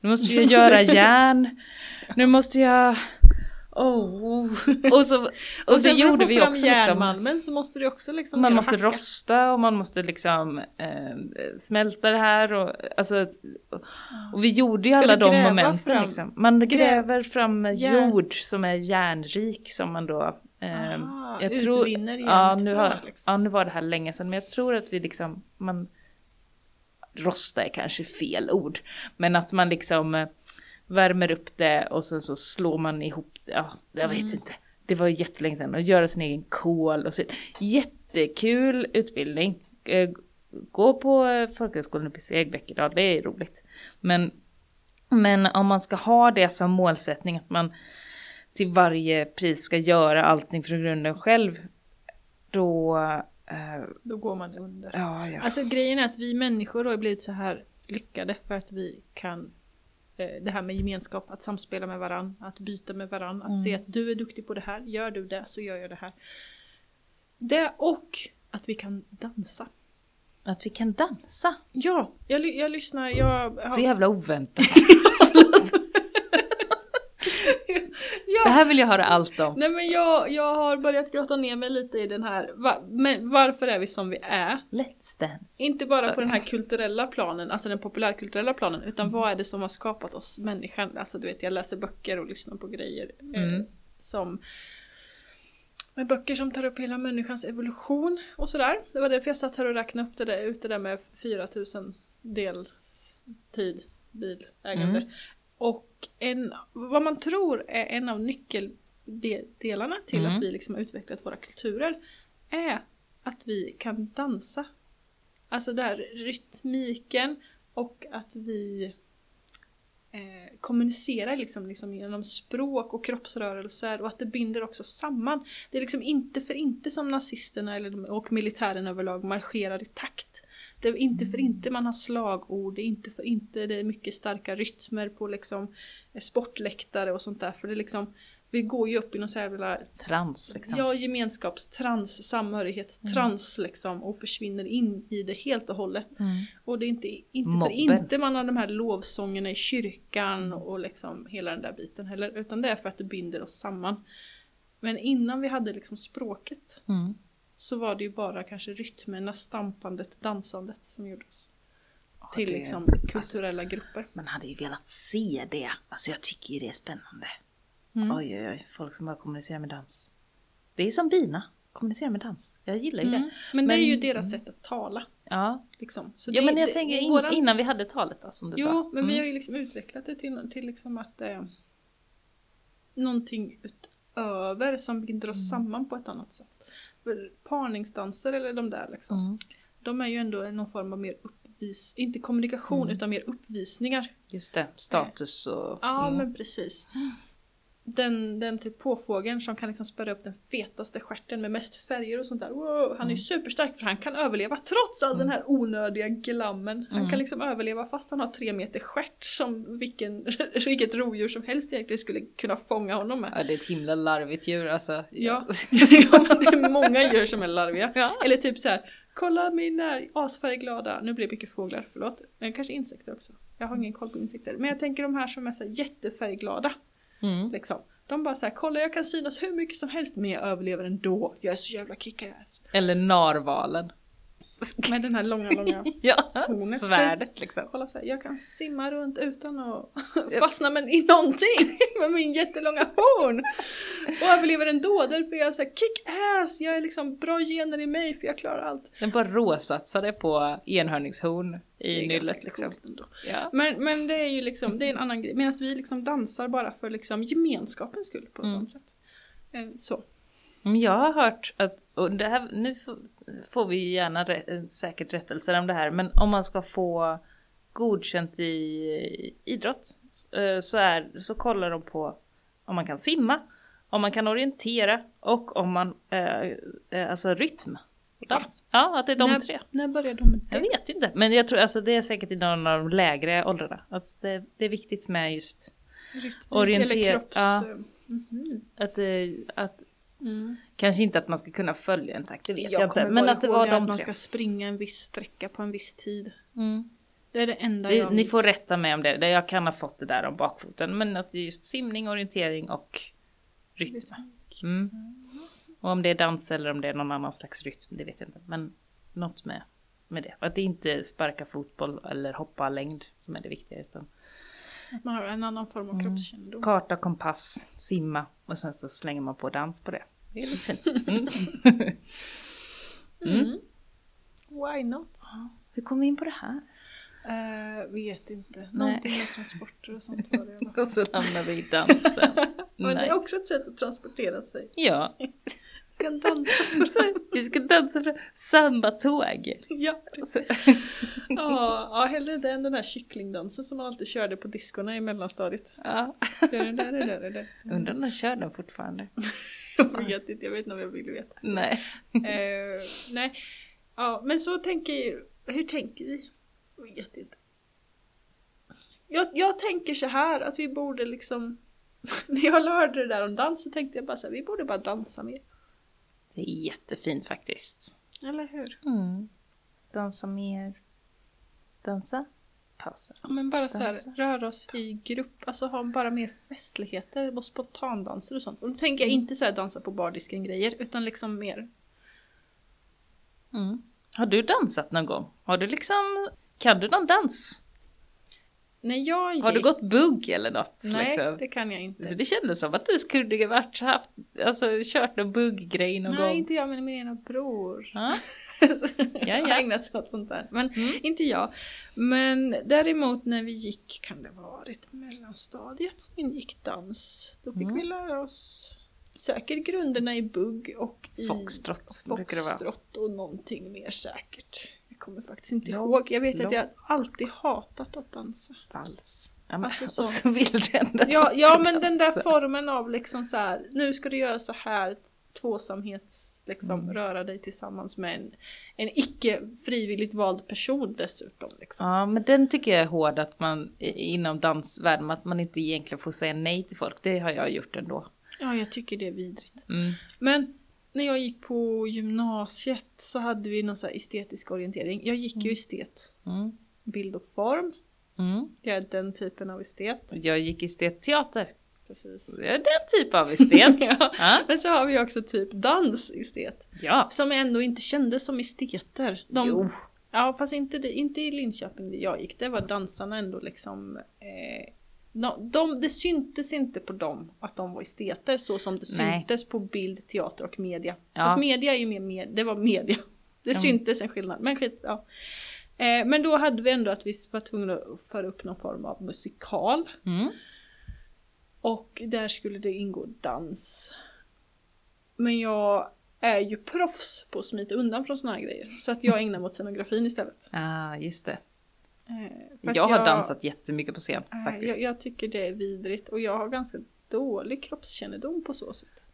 [SPEAKER 2] nu måste jag göra järn. Nu måste jag... Oh. Och, så, och, det
[SPEAKER 1] sen för
[SPEAKER 2] gjorde vi också liksom.
[SPEAKER 1] järnmalmen så måste du också liksom
[SPEAKER 2] Man
[SPEAKER 1] och
[SPEAKER 2] måste
[SPEAKER 1] hacka.
[SPEAKER 2] rosta och man måste liksom eh, smälta det här och alltså och vi gjorde ju
[SPEAKER 1] Ska
[SPEAKER 2] alla de momenten
[SPEAKER 1] fram-
[SPEAKER 2] liksom. Man gräver fram
[SPEAKER 1] järn-
[SPEAKER 2] jord som är järnrik som man då eh,
[SPEAKER 1] Ah,
[SPEAKER 2] jag tror, ja, nu har,
[SPEAKER 1] liksom.
[SPEAKER 2] ja nu var det här länge sedan men jag tror att vi liksom man rosta är kanske fel ord men att man liksom eh, värmer upp det och sen så slår man ihop det. Ja, jag vet
[SPEAKER 1] Mm.
[SPEAKER 2] inte. Det var ju jättelänge sedan. Och göra sin egen kol och så. Jättekul utbildning. Eh, Gå på eh, folkhögskolan uppe i Sveg, Bäckerdal, det är roligt. Men, men om man ska ha det som målsättning att man till varje pris ska göra allting från grunden själv. Då... eh,
[SPEAKER 1] Då går man under.
[SPEAKER 2] ja, ja.
[SPEAKER 1] Alltså grejen är att vi människor har blivit så här lyckade för att vi kan eh, det här med gemenskap, att samspela med varann, att byta med varann, att
[SPEAKER 2] Mm.
[SPEAKER 1] se att du är duktig på det här, gör du det så gör jag det här. Det och att vi kan dansa.
[SPEAKER 2] Att vi kan dansa.
[SPEAKER 1] Ja, jag, jag lyssnar, jag...
[SPEAKER 2] Så jävla oväntat.
[SPEAKER 1] ja.
[SPEAKER 2] Det här vill jag höra allt om.
[SPEAKER 1] Nej men jag, jag har börjat grotta ner mig lite i den här, va, men varför är vi som vi är?
[SPEAKER 2] Let's dance.
[SPEAKER 1] Inte bara på den här kulturella planen, alltså den populärkulturella planen, utan vad är det som har skapat oss människan? Alltså du vet, jag läser böcker och lyssnar på grejer eh,
[SPEAKER 2] Mm.
[SPEAKER 1] som med böcker som tar upp hela människans evolution och sådär. Det var därför jag satt här och räknade upp det där, ut det där med 4000 deltid bilägande. Och en, vad man tror är en av nyckeldelarna till
[SPEAKER 2] Mm.
[SPEAKER 1] att vi liksom har utvecklat våra kulturer är att vi kan dansa. Alltså det här rytmiken och att vi eh, kommunicerar liksom, liksom genom språk och kroppsrörelser och att det binder också samman. Det är liksom inte för inte som nazisterna eller, och militären överlag marscherar i takt. Det är inte för inte man har slagord, det är inte för inte det är mycket starka rytmer på liksom sportläktare och sånt där. För det är liksom, vi går ju upp i någon sån här jävla
[SPEAKER 2] Trans liksom.
[SPEAKER 1] Ja, gemenskapstrans, samhörighetstrans liksom och försvinner in i det helt och hållet.
[SPEAKER 2] Mm.
[SPEAKER 1] Och det är inte, inte
[SPEAKER 2] Mobben.
[SPEAKER 1] för inte man har de här lovsångerna i kyrkan och liksom hela den där biten heller, utan det är för att det binder oss samman. Men innan vi hade liksom språket
[SPEAKER 2] Mm.
[SPEAKER 1] Så var det ju bara kanske rytmerna, stampandet, dansandet som gjorde oss
[SPEAKER 2] Ja,
[SPEAKER 1] till
[SPEAKER 2] det-
[SPEAKER 1] liksom kulturella grupper.
[SPEAKER 2] Man hade ju velat se det. Alltså jag tycker ju det är spännande.
[SPEAKER 1] Mm.
[SPEAKER 2] Oj, oj, oj. Folk som bara kommunicerar med dans. Det är som bina. Kommunicera med dans. Jag gillar ju
[SPEAKER 1] Mm.
[SPEAKER 2] det.
[SPEAKER 1] Men det är ju
[SPEAKER 2] Men-
[SPEAKER 1] deras sätt att tala.
[SPEAKER 2] Ja.
[SPEAKER 1] Liksom. Så
[SPEAKER 2] ja,
[SPEAKER 1] det-
[SPEAKER 2] men jag
[SPEAKER 1] det-
[SPEAKER 2] tänker in,
[SPEAKER 1] våran-
[SPEAKER 2] innan vi hade talet då, som du sa.
[SPEAKER 1] Jo, men vi
[SPEAKER 2] Mm.
[SPEAKER 1] har ju liksom utvecklat det till, till liksom att eh, någonting utöver som binder oss
[SPEAKER 2] Mm.
[SPEAKER 1] samman på ett annat sätt. Parningsdanser eller de där liksom,
[SPEAKER 2] Mm.
[SPEAKER 1] de är ju ändå någon form av mer uppvis, inte kommunikation
[SPEAKER 2] Mm.
[SPEAKER 1] utan mer uppvisningar.
[SPEAKER 2] Just det, status och...
[SPEAKER 1] Ja
[SPEAKER 2] mm.
[SPEAKER 1] men precis. Den, den typ påfågeln som kan liksom spärra upp den fetaste stjärten med mest färger och sånt där. Wow, han är ju superstark för han kan överleva trots all den här onödiga glammen. Han
[SPEAKER 2] Mm.
[SPEAKER 1] kan liksom överleva fast han har tre meter stjärt som vilken, vilket rovdjur som helst egentligen skulle kunna fånga honom med.
[SPEAKER 2] Ja, det är ett himla larvigt djur alltså.
[SPEAKER 1] Ja, som det är många djur som är larviga.
[SPEAKER 2] Ja.
[SPEAKER 1] Eller typ så här. Kolla min är asfärgglada, nu blir det mycket fåglar, förlåt. Men kanske insekter också. Jag har ingen koll på insekter. Men jag tänker de här som är så jättefärgglada.
[SPEAKER 2] Mm.
[SPEAKER 1] Liksom. De bara såhär, kolla jag kan synas hur mycket som helst men jag överlever ändå. Jag är så jävla kickass.
[SPEAKER 2] Eller narvalen.
[SPEAKER 1] Med den här långa, långa
[SPEAKER 2] Ja,
[SPEAKER 1] Hornet.
[SPEAKER 2] svärdet liksom.
[SPEAKER 1] Kolla så här, jag kan simma runt utan att fastna men i någonting med min jättelånga horn. Och överlever ändå, därför är jag så här kick-ass, jag är liksom bra gener i mig för jag klarar allt.
[SPEAKER 2] Den bara råsatsade på enhörningshorn i nyllet liksom. Ja.
[SPEAKER 1] Men, men det är ju liksom, det är en annan grej. Medan vi liksom dansar bara för liksom gemenskapens skull på ett
[SPEAKER 2] Mm.
[SPEAKER 1] annat sätt. Eh, Så.
[SPEAKER 2] Men jag har hört att, och det här, nu får, vi gärna rä, säkert rättelser om det här, men om man ska få godkänt i idrott eh, så, är, så kollar de på om man kan simma, om man kan orientera och om man, eh, eh, alltså rytm. Dans. Ja, att det är de
[SPEAKER 1] när,
[SPEAKER 2] tre.
[SPEAKER 1] När började de med
[SPEAKER 2] Jag
[SPEAKER 1] det?
[SPEAKER 2] vet inte, men jag tror alltså det är säkert i någon av de lägre åldrarna. Att det, det är viktigt med just
[SPEAKER 1] Rytm,
[SPEAKER 2] Orienter-
[SPEAKER 1] Eller kropps...
[SPEAKER 2] ja.
[SPEAKER 1] eh, mhm.
[SPEAKER 2] att, eh, att
[SPEAKER 1] Mm.
[SPEAKER 2] kanske inte att man ska kunna följa en takt, det vet jag,
[SPEAKER 1] Jag
[SPEAKER 2] inte. Men att det var
[SPEAKER 1] att
[SPEAKER 2] de
[SPEAKER 1] man
[SPEAKER 2] tre.
[SPEAKER 1] ska springa en viss sträcka på en viss tid.
[SPEAKER 2] Mm.
[SPEAKER 1] Det är det enda
[SPEAKER 2] Det,
[SPEAKER 1] jag
[SPEAKER 2] ni får rätta mig om det, det, jag kan ha fått det där om bakfoten. Men att det är just simning, orientering och rytm. Mm. Och om det är dans eller om det är någon annan slags rytm, det vet jag inte. Men något med, med det. Att det inte sparka fotboll eller hoppa längd som är det viktiga. Utan
[SPEAKER 1] Att man har en annan form av
[SPEAKER 2] Mm.
[SPEAKER 1] kroppskännedom.
[SPEAKER 2] karta, kompass, simma och sen så slänger man på dans på det. Det är lite fint. Mm.
[SPEAKER 1] Mm. Why not?
[SPEAKER 2] Hur kom vi in på det här?
[SPEAKER 1] Eh, vet inte. Någonting med transporter och sånt var det.
[SPEAKER 2] Och så hamnar vi i dansen.
[SPEAKER 1] Men det är
[SPEAKER 2] Nice.
[SPEAKER 1] också ett sätt att transportera sig.
[SPEAKER 2] Ja,
[SPEAKER 1] Kan dansa.
[SPEAKER 2] så vi ska dansa för sambatåg.
[SPEAKER 1] ja,
[SPEAKER 2] Så-
[SPEAKER 1] ja, ja, hellre det än den här kycklingdansen som man alltid körde på diskorna i mellanstadiet.
[SPEAKER 2] Ja.
[SPEAKER 1] Där, där, där, där, där, där.
[SPEAKER 2] Undrar om de kör den fortfarande?
[SPEAKER 1] Jag vet inte, jag vet inte om jag vill veta.
[SPEAKER 2] Nej.
[SPEAKER 1] Eh, nej, ja, men så tänker Hur tänker vi? Jag vet inte. Jag, jag tänker så här att vi borde liksom När jag hörde det där om dans så tänkte jag bara så här, vi borde bara dansa mer.
[SPEAKER 2] Det är jättefint faktiskt.
[SPEAKER 1] Eller hur?
[SPEAKER 2] Mm. Dansa mer. Dansa. Pausa.
[SPEAKER 1] Ja, men bara så här,
[SPEAKER 2] Dansa.
[SPEAKER 1] röra oss i grupp, alltså ha bara mer festligheter och spontandanser och sånt. Och då tänker jag inte så här dansa på bardisken grejer utan liksom mer
[SPEAKER 2] Mm. Har du dansat någon gång? Har du liksom... Kan du någon dans?
[SPEAKER 1] När jag gick...
[SPEAKER 2] Har du gått bugg eller något?
[SPEAKER 1] Nej,
[SPEAKER 2] liksom?
[SPEAKER 1] det kan jag inte.
[SPEAKER 2] Det kändes som att du skulle varit haft, alltså kört någon bugggrej någon
[SPEAKER 1] Nej,
[SPEAKER 2] gång.
[SPEAKER 1] inte jag men min ena bror.
[SPEAKER 2] Ja.
[SPEAKER 1] jag har
[SPEAKER 2] ja.
[SPEAKER 1] ägnat sig åt sånt där. Men
[SPEAKER 2] Mm.
[SPEAKER 1] inte jag. Men däremot när vi gick, kan det ha varit mellanstadiet som ingick dans. Då fick
[SPEAKER 2] Mm.
[SPEAKER 1] vi lära oss säkert grunderna i bugg och i
[SPEAKER 2] Foxtrot vara.
[SPEAKER 1] foxtrot och någonting mer säkert. Jag kommer faktiskt inte
[SPEAKER 2] Lång-
[SPEAKER 1] ihåg. Jag vet att
[SPEAKER 2] lång-
[SPEAKER 1] jag alltid hatat att dansa.
[SPEAKER 2] Vals. Ja, men,
[SPEAKER 1] Alltså så.
[SPEAKER 2] Och så vill du ändå att
[SPEAKER 1] Ja, ja men den där
[SPEAKER 2] dansa.
[SPEAKER 1] formen av liksom så här, nu ska du göra så här tvåsamhets, liksom
[SPEAKER 2] Mm.
[SPEAKER 1] röra dig tillsammans med en, en icke frivilligt vald person dessutom. Liksom.
[SPEAKER 2] Ja, men den tycker jag är hård att man inom dansvärlden, att man inte egentligen får säga nej till folk. Det har jag gjort ändå.
[SPEAKER 1] Ja, jag tycker det är vidrigt.
[SPEAKER 2] Mm.
[SPEAKER 1] Men när jag gick på gymnasiet så hade vi någon så estetisk orientering. Jag gick ju estet,
[SPEAKER 2] Mm.
[SPEAKER 1] bild och form.
[SPEAKER 2] Mm.
[SPEAKER 1] Jag är den typen av estet.
[SPEAKER 2] Jag gick estetteater.
[SPEAKER 1] Precis.
[SPEAKER 2] Jag är den typ av estet.
[SPEAKER 1] ja.
[SPEAKER 2] ja.
[SPEAKER 1] Men så har vi också typ dansestet.
[SPEAKER 2] ja.
[SPEAKER 1] Som ändå inte kändes som esteter. De,
[SPEAKER 2] Jo.
[SPEAKER 1] Ja fast inte, inte i Linköping där jag gick. Det var dansarna ändå liksom eh, no, de, Det syntes inte på dem att de var esteter så som det
[SPEAKER 2] Nej.
[SPEAKER 1] syntes på bild, teater och media.
[SPEAKER 2] Ja.
[SPEAKER 1] Fast media är ju mer med, det var media. Det
[SPEAKER 2] Ja.
[SPEAKER 1] syntes en skillnad. Men skit, ja. eh, Men då hade vi ändå att vi var tvungna att föra upp någon form av musikal.
[SPEAKER 2] Mm.
[SPEAKER 1] Och där skulle det ingå dans. Men jag är ju proffs på att smita undan från såna här grejer. Så att jag ägnar mig åt scenografin istället.
[SPEAKER 2] Ah, just det.
[SPEAKER 1] Eh, att
[SPEAKER 2] Jag har dansat jättemycket på scen
[SPEAKER 1] eh,
[SPEAKER 2] faktiskt.
[SPEAKER 1] Jag, jag tycker det är vidrigt och jag har ganska dålig kroppskännedom på så sätt.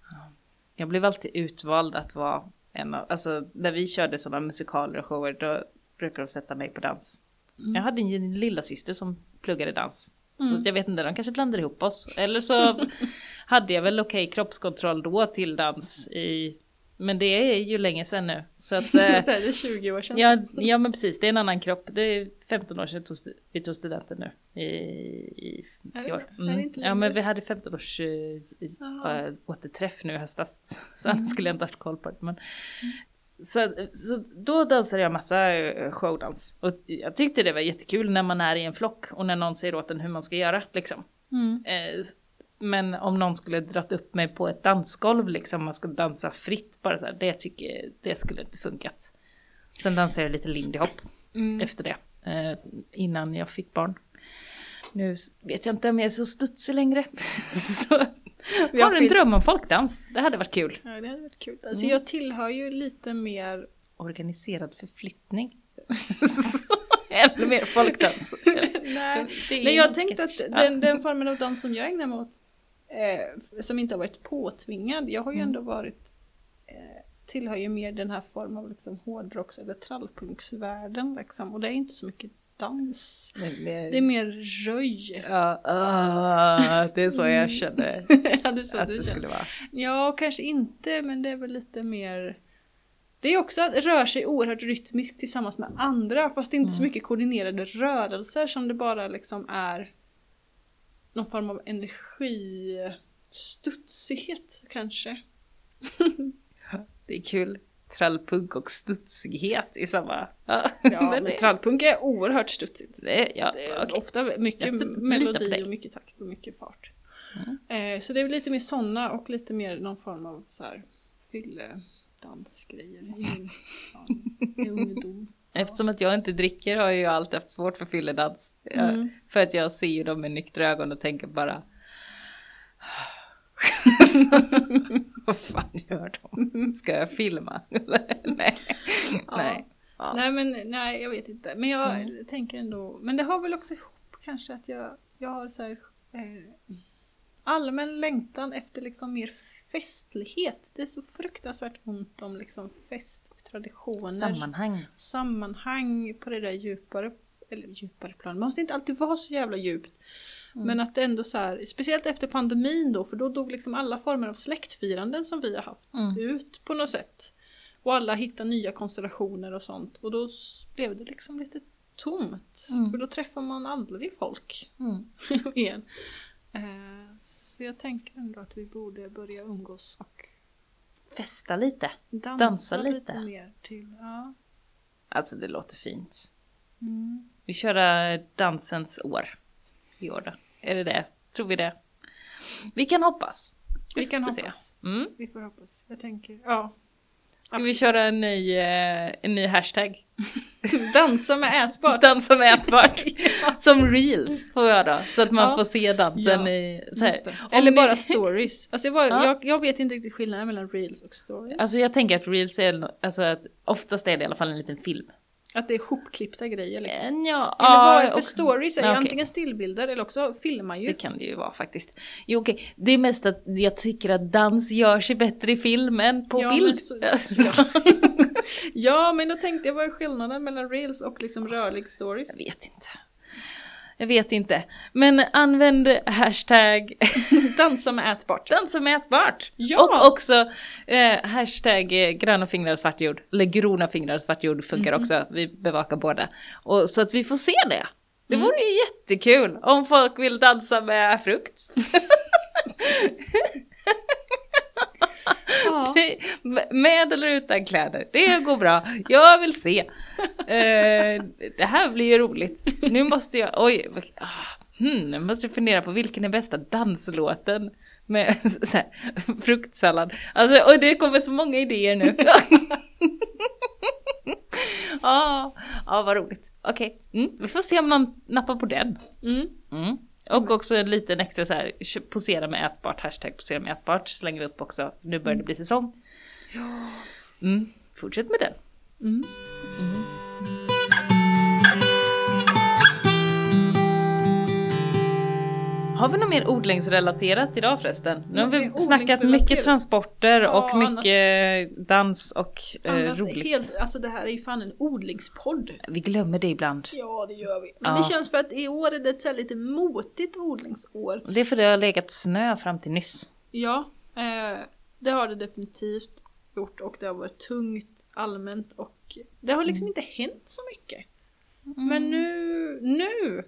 [SPEAKER 2] Jag blev alltid utvald att vara en av, alltså när vi körde sådana musikaler och shower då brukade de sätta mig på dans.
[SPEAKER 1] Mm.
[SPEAKER 2] Jag hade en lilla syster som pluggade dans. Så
[SPEAKER 1] Mm.
[SPEAKER 2] att jag vet inte, de kanske blandade ihop oss. Eller så hade jag väl okej kroppskontroll då till dans i, men det är ju länge sedan nu. Så att, eh,
[SPEAKER 1] det är 20 år sedan.
[SPEAKER 2] ja, ja men precis, det är en annan kropp. Det är 15 år sedan vi tog studenten nu. I, i,
[SPEAKER 1] Är det
[SPEAKER 2] år.
[SPEAKER 1] Är
[SPEAKER 2] Mm.
[SPEAKER 1] inte
[SPEAKER 2] Ja men vi hade 15 års
[SPEAKER 1] Jaha.
[SPEAKER 2] återträff nu i höstas. Så
[SPEAKER 1] Mm.
[SPEAKER 2] annars skulle jag inte haft koll på det. Men, så, så då dansade jag massa eh, showdans. Och jag tyckte det var jättekul när man är i en flock och när någon säger åt en hur man ska göra. Liksom.
[SPEAKER 1] Mm.
[SPEAKER 2] Men om någon skulle dratt upp mig på ett dansgolv, liksom, man ska dansa fritt bara så här, det tycker det skulle inte funkat. Sen dansade jag lite lindy hop
[SPEAKER 1] Mm.
[SPEAKER 2] efter det, eh, innan jag fick barn. Nu vet jag inte om jag är så studsig längre. så jag har en dröm om folkdans, det hade varit kul.
[SPEAKER 1] Ja, det hade varit kul. Alltså
[SPEAKER 2] Mm.
[SPEAKER 1] jag tillhör ju lite mer
[SPEAKER 2] Organiserad förflyttning. så, ännu mer folkdans.
[SPEAKER 1] Nej, Nej jag tänkte att den, den formen av dans som jag ägnar mig åt, eh, som inte har varit påtvingad, jag har ju
[SPEAKER 2] Mm.
[SPEAKER 1] ändå varit, eh, tillhör ju mer den här formen av liksom hårdrocks eller trallpunksvärlden liksom. Och det är inte så mycket dans.
[SPEAKER 2] Men
[SPEAKER 1] Det är mer röj.
[SPEAKER 2] Ja, ah, det är så jag kände
[SPEAKER 1] ja, det är så
[SPEAKER 2] att det
[SPEAKER 1] känner.
[SPEAKER 2] skulle vara.
[SPEAKER 1] Ja, kanske inte, men det är väl lite mer det är också att röra sig oerhört rytmiskt tillsammans med andra fast det är inte så
[SPEAKER 2] Mm.
[SPEAKER 1] mycket koordinerade rörelser som det bara liksom är någon form av energistudsighet kanske.
[SPEAKER 2] Det är kul. Trallpunk och studsighet i samma... Ja,
[SPEAKER 1] Ja,
[SPEAKER 2] men det,
[SPEAKER 1] trallpunk är oerhört studsigt.
[SPEAKER 2] det, ja,
[SPEAKER 1] Det är
[SPEAKER 2] okej.
[SPEAKER 1] ofta mycket melodi och mycket takt och mycket fart.
[SPEAKER 2] Mm.
[SPEAKER 1] Eh, så det är väl lite mer såna och lite mer någon form av så här fylledansgrejer i ja, i ungdom.
[SPEAKER 2] Eftersom att jag inte dricker har jag ju alltid haft svårt för fylledans.
[SPEAKER 1] Mm.
[SPEAKER 2] För att jag ser ju dem med nyktra ögon och tänker bara... Vad fan gör de? Ska jag filma? Eller? nej.
[SPEAKER 1] Ja.
[SPEAKER 2] nej. Ja.
[SPEAKER 1] Nej men nej jag vet inte. Men jag
[SPEAKER 2] Mm.
[SPEAKER 1] tänker ändå, men det har väl också ihop kanske att jag, jag har så här, eh, allmän längtan efter liksom mer festlighet. Det är så fruktansvärt ont om liksom fest och traditioner.
[SPEAKER 2] Sammanhang.
[SPEAKER 1] sammanhang på det där djupare, eller djupare plan. Det måste inte alltid vara så jävla djupt.
[SPEAKER 2] Mm.
[SPEAKER 1] Men att det ändå så här, speciellt efter pandemin då, för då dog liksom alla former av släktfiranden som vi har haft
[SPEAKER 2] Mm.
[SPEAKER 1] ut på något sätt. Och alla hittar nya konstellationer och sånt. Och då blev det liksom lite tomt.
[SPEAKER 2] Mm.
[SPEAKER 1] För då träffar man aldrig folk
[SPEAKER 2] Mm.
[SPEAKER 1] igen. Eh, så jag tänker ändå att vi borde börja umgås och
[SPEAKER 2] Festa lite.
[SPEAKER 1] dansa,
[SPEAKER 2] Dansa
[SPEAKER 1] lite.
[SPEAKER 2] lite.
[SPEAKER 1] mer till. Ja.
[SPEAKER 2] Alltså det låter fint.
[SPEAKER 1] Mm.
[SPEAKER 2] Vi kör eh, dansens år i år då. Är det det? Tror vi det? Vi kan hoppas.
[SPEAKER 1] Vi kan
[SPEAKER 2] får se.
[SPEAKER 1] hoppas.
[SPEAKER 2] Mm.
[SPEAKER 1] Vi får hoppas. Jag tänker, ja.
[SPEAKER 2] Ska vi köra en ny, eh, en ny hashtag?
[SPEAKER 1] Dansa med ätbart.
[SPEAKER 2] Dansa med ätbart.
[SPEAKER 1] Ja,
[SPEAKER 2] Som reels får jag då. Så att man
[SPEAKER 1] Ja.
[SPEAKER 2] får se dansen
[SPEAKER 1] Ja,
[SPEAKER 2] i...
[SPEAKER 1] Eller
[SPEAKER 2] ni-
[SPEAKER 1] bara stories. Alltså jag, var,
[SPEAKER 2] Ja.
[SPEAKER 1] jag, jag vet inte riktigt skillnaden mellan reels och stories.
[SPEAKER 2] Alltså jag tänker att reels är, alltså att oftast är det i alla fall en liten film.
[SPEAKER 1] Att det är hopklippta grejer liksom.
[SPEAKER 2] Eh, Ja,
[SPEAKER 1] Eller vad är
[SPEAKER 2] ja,
[SPEAKER 1] för
[SPEAKER 2] och-
[SPEAKER 1] stories? Är det
[SPEAKER 2] okej.
[SPEAKER 1] antingen stillbilder eller också filmar ju.
[SPEAKER 2] Det kan det ju vara faktiskt. Jo okej, det är mest att jag tycker att dans gör sig bättre i film än på
[SPEAKER 1] Ja, men
[SPEAKER 2] bild.
[SPEAKER 1] så- ja. Ja, men då tänkte jag vad är skillnaden mellan reels och liksom rörlig stories?
[SPEAKER 2] Jag vet inte. Jag vet inte. Men använd hashtag
[SPEAKER 1] Dansa med ätbart.
[SPEAKER 2] dansa mätbart.
[SPEAKER 1] Ja.
[SPEAKER 2] Och också eh, hashtag eh, gröna fingrar svart jord. Eller grona fingrar svart jord funkar
[SPEAKER 1] Mhm.
[SPEAKER 2] också. Vi bevakar båda. Och, så att vi får se det. Det
[SPEAKER 1] Mm.
[SPEAKER 2] vore ju jättekul om folk vill dansa med frukt.
[SPEAKER 1] Ja.
[SPEAKER 2] Med eller utan kläder, det går bra. Jag vill se. Eh, det här blir ju roligt. Nu måste jag, oj, ah, hmm, jag måste fundera på vilken är bästa danslåten med så här, fruktsallad. Alltså, och det kommer så många idéer nu. Ja, ah, vad roligt. Okej, mm, vi får se om någon nappar på den.
[SPEAKER 1] Mm.
[SPEAKER 2] Mm. Och också en liten extra så här, posera med ätbart, hashtag posera med ätbart slänger vi upp också. Nu börjar det bli säsong.
[SPEAKER 1] Ja.
[SPEAKER 2] Mm. Fortsätt med den.
[SPEAKER 1] Mm.
[SPEAKER 2] Har vi något mer odlingsrelaterat idag förresten? Nu har vi snackat mycket transporter
[SPEAKER 1] Ja,
[SPEAKER 2] och
[SPEAKER 1] annat.
[SPEAKER 2] mycket dans och eh,
[SPEAKER 1] Annat
[SPEAKER 2] roligt.
[SPEAKER 1] Helt, alltså det här är ju fan en odlingspodd.
[SPEAKER 2] Vi glömmer det ibland.
[SPEAKER 1] Ja, det gör vi. Men
[SPEAKER 2] Ja.
[SPEAKER 1] det känns för att i år är det ett så lite motigt odlingsår.
[SPEAKER 2] Det är för det har legat snö fram till nyss.
[SPEAKER 1] Ja, eh, det har det definitivt gjort och det har varit tungt allmänt och det har liksom inte hänt så mycket. Men nu, nu,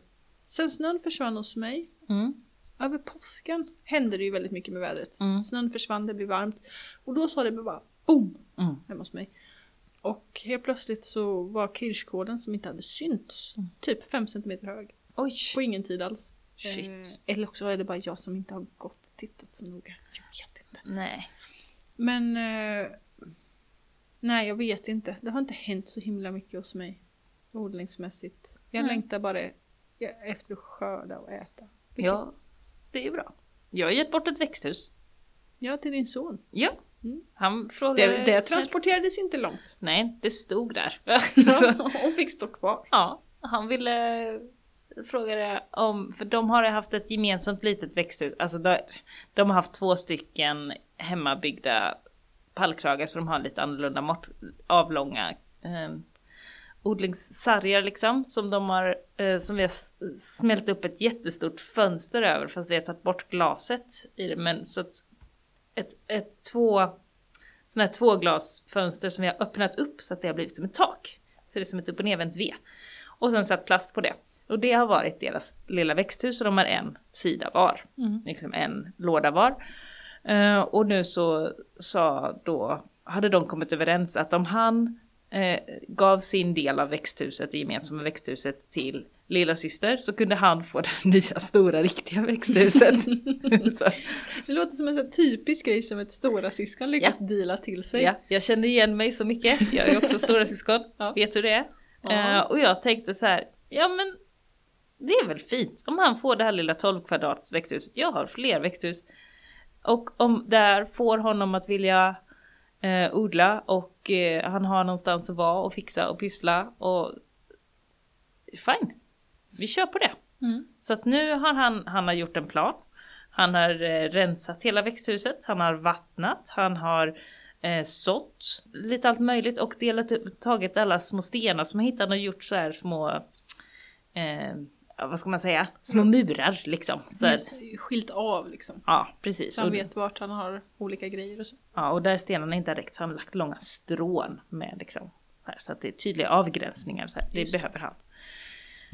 [SPEAKER 1] sen snön försvann hos mig,
[SPEAKER 2] Mm.
[SPEAKER 1] över påsken hände det ju väldigt mycket med vädret.
[SPEAKER 2] Mm.
[SPEAKER 1] Snön försvann, det blev varmt och då sa det bara boom
[SPEAKER 2] Mm.
[SPEAKER 1] hemma hos mig. Och helt plötsligt så var kirskålen som inte hade synts
[SPEAKER 2] Mm.
[SPEAKER 1] typ 5 cm hög.
[SPEAKER 2] Oj!
[SPEAKER 1] På ingen tid alls.
[SPEAKER 2] Shit.
[SPEAKER 1] Eh, eller också är det bara jag som inte har gått och tittat så noga. Jag vet inte.
[SPEAKER 2] Nej.
[SPEAKER 1] Men eh, nej, jag vet inte. Det har inte hänt så himla mycket hos mig odlingsmässigt. Jag
[SPEAKER 2] Nej.
[SPEAKER 1] längtar bara efter att skörda och äta. Vilket-
[SPEAKER 2] Ja, det är bra. Jag har gett bort ett växthus.
[SPEAKER 1] ja, till din son.
[SPEAKER 2] Ja.
[SPEAKER 1] Mm.
[SPEAKER 2] Han frågade...
[SPEAKER 1] Det, det transporterades inte långt.
[SPEAKER 2] Nej, det stod där. Så,
[SPEAKER 1] och fick stå kvar.
[SPEAKER 2] ja, han ville fråga om, för de har haft ett gemensamt litet växthus. Alltså de, de har haft två stycken hemmabyggda pallkragar så de har lite annorlunda mått, avlånga eh, odlingssargar liksom. Som de har, eh, som vi har smält upp ett jättestort fönster över fast vi har tagit bort glaset i det. Men så att ett, ett två, sån här tvåglasfönster som vi har öppnat upp så att det har blivit som ett tak. Så det är som ett upp och nervänt V. Och sen satt plast på det. Och det har varit deras lilla växthus och de har en sida var.
[SPEAKER 1] Mm.
[SPEAKER 2] Liksom en låda var. Eh, och nu så sa då, hade de kommit överens att om han eh, gav sin del av växthuset, det gemensamma växthuset till lilla syster så kunde han få det nya stora riktiga växthuset.
[SPEAKER 1] Det låter som en sån typisk grej som ett stora syskon lyckas deala till sig.
[SPEAKER 2] ja, jag känner igen mig så mycket, jag är också stora syskon,
[SPEAKER 1] Ja.
[SPEAKER 2] vet hur det är.
[SPEAKER 1] Ja.
[SPEAKER 2] Eh, och jag tänkte så här, ja men det är väl fint om han får det här lilla 12 kvadrats växthuset. Jag har fler växthus. Och om det här får honom att vilja eh, odla och eh, han har någonstans att vara och fixa och pyssla och fine. Vi kör på det.
[SPEAKER 1] Mm.
[SPEAKER 2] Så att nu har han, han har gjort en plan. Han har eh, rensat hela växthuset, han har vattnat, han har eh, sått lite allt möjligt och delat upp, tagit alla små stenar som han hittat och gjort så här små, eh, ja, vad ska man säga, små murar liksom. Så
[SPEAKER 1] Just Skilt av liksom.
[SPEAKER 2] ja, precis.
[SPEAKER 1] Så han vet vart han har olika grejer och så.
[SPEAKER 2] ja, och där stenarna inte har räckt så har han lagt långa strån med liksom. Här, så att det är tydliga avgränsningar, så här. det behöver han.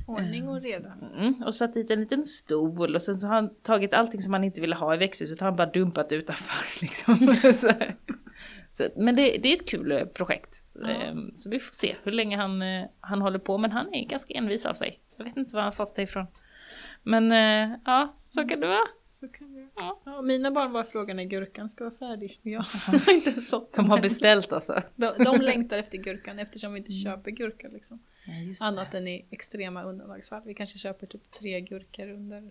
[SPEAKER 1] Ordning och reda.
[SPEAKER 2] Mm, och satt dit en liten stol och sen så har han tagit allting som han inte ville ha i växthuset har han bara dumpat utanför. Liksom. så, men det, det är ett kul eh, projekt. Ehm, Så vi får se hur länge han, eh, han håller på. Men han är ganska envis av sig. Jag vet inte var han fått det ifrån. Men eh, ja, så kan det vara.
[SPEAKER 1] Så kan vi...
[SPEAKER 2] Ja.
[SPEAKER 1] ja, mina barn var frågan när gurkan ska vara färdig. Jag har inte sått
[SPEAKER 2] De har beställt alltså.
[SPEAKER 1] de, de längtar efter gurkan eftersom vi inte köper gurka liksom.
[SPEAKER 2] Ja,
[SPEAKER 1] Annat än i extrema undantagsfall. Vi kanske köper typ tre gurkor under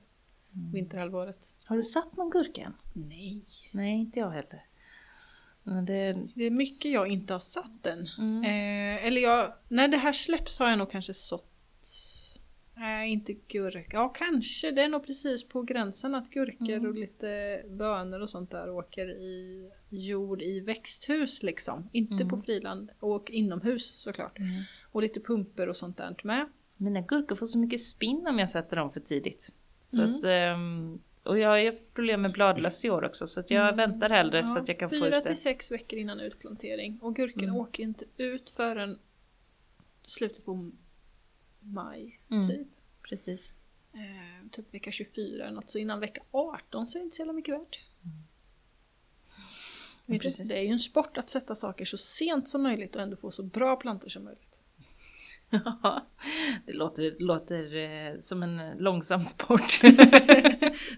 [SPEAKER 1] vinterhalvåret.
[SPEAKER 2] Har du satt någon gurka än?
[SPEAKER 1] Nej.
[SPEAKER 2] Nej, inte jag heller. Det,
[SPEAKER 1] Det är mycket jag inte har satt än.
[SPEAKER 2] mm.
[SPEAKER 1] Eh, eller jag, när det här släpps har jag nog kanske sått Nej, inte gurka. Ja, kanske. Det är nog precis på gränsen att gurkor
[SPEAKER 2] Mm.
[SPEAKER 1] och lite bönor och sånt där åker i jord i växthus liksom. Inte
[SPEAKER 2] Mm.
[SPEAKER 1] på friland. Och inomhus såklart.
[SPEAKER 2] Mm.
[SPEAKER 1] Och lite pumper och sånt där med.
[SPEAKER 2] Mina gurkor får så mycket spinn om jag sätter dem för tidigt. Så
[SPEAKER 1] Mm.
[SPEAKER 2] att, ehm, och jag har ju haft problem med bladlöss i år också så jag
[SPEAKER 1] Mm.
[SPEAKER 2] väntar hellre
[SPEAKER 1] Ja,
[SPEAKER 2] så att jag kan få ut det.
[SPEAKER 1] till sex veckor innan utplantering. Och gurken
[SPEAKER 2] Mm.
[SPEAKER 1] åker ju inte ut förrän slutet på maj.
[SPEAKER 2] Mm.
[SPEAKER 1] Typ.
[SPEAKER 2] Precis.
[SPEAKER 1] Eh, typ vecka 24 eller något. Så innan vecka 18 så är det inte så jävla mycket värt. Det är ju en sport att sätta saker så sent som möjligt och ändå få så bra plantor som möjligt.
[SPEAKER 2] Ja, det låter, låter eh, som en eh, långsam sport.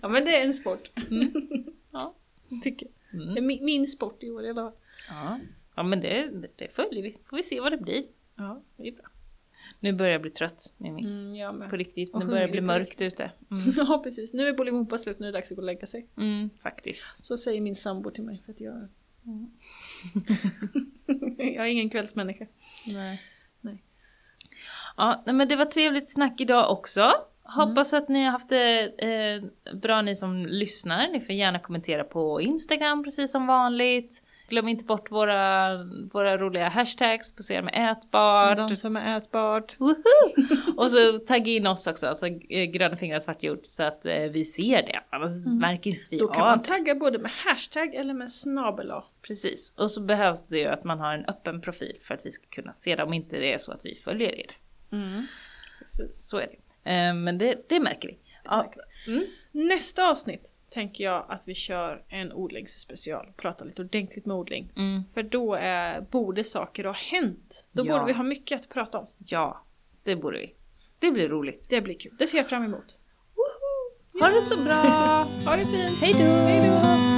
[SPEAKER 1] ja men det är en sport.
[SPEAKER 2] Ja.
[SPEAKER 1] Tycker jag. Det
[SPEAKER 2] Mm.
[SPEAKER 1] är min, min sport i år fall.
[SPEAKER 2] Ja. ja, men det, det följer vi. Får vi se vad det blir.
[SPEAKER 1] Ja, det är bra.
[SPEAKER 2] Nu börjar jag bli trött, Mimmi.
[SPEAKER 1] Mm, jag med.
[SPEAKER 2] På riktigt, nu börjar det bli mörkt ute. Mm.
[SPEAKER 1] Ja precis, nu är Bolibompa slut, nu är det dags att gå och lägga sig.
[SPEAKER 2] Mm, faktiskt.
[SPEAKER 1] Så säger min sambo till mig för att jag...
[SPEAKER 2] Mm.
[SPEAKER 1] jag är ingen kvällsmänniska.
[SPEAKER 2] Nej. Ja, men det var trevligt snack idag också. Hoppas att ni har haft det eh, bra ni som lyssnar. Ni får gärna kommentera på Instagram precis som vanligt. Glöm inte bort våra, våra roliga hashtags, posera med ätbart.
[SPEAKER 1] De som är ätbart.
[SPEAKER 2] Och så tagga in oss också, alltså eh, gröna fingrar svart jord, så att eh, vi ser det. Annars märker inte vi
[SPEAKER 1] Då kan
[SPEAKER 2] av
[SPEAKER 1] man tagga både med hashtag eller med snabel.
[SPEAKER 2] Precis. Och så behövs det ju att man har en öppen profil för att vi ska kunna se det, om inte det är så att vi följer er.
[SPEAKER 1] Precis.
[SPEAKER 2] Så är det. Eh, men det, det märker vi. Ja.
[SPEAKER 1] märker
[SPEAKER 2] Mm.
[SPEAKER 1] Nästa avsnitt tänker jag att vi kör en odlingsspecial. Prata lite ordentligt med odling.
[SPEAKER 2] Mm.
[SPEAKER 1] För då är, borde saker ha hänt. Då
[SPEAKER 2] Ja.
[SPEAKER 1] borde vi ha mycket att prata om.
[SPEAKER 2] Ja, det borde vi. Det blir roligt.
[SPEAKER 1] Det blir kul. Det ser jag fram emot.
[SPEAKER 2] Ha det så bra!
[SPEAKER 1] Ha det fint! Hej då!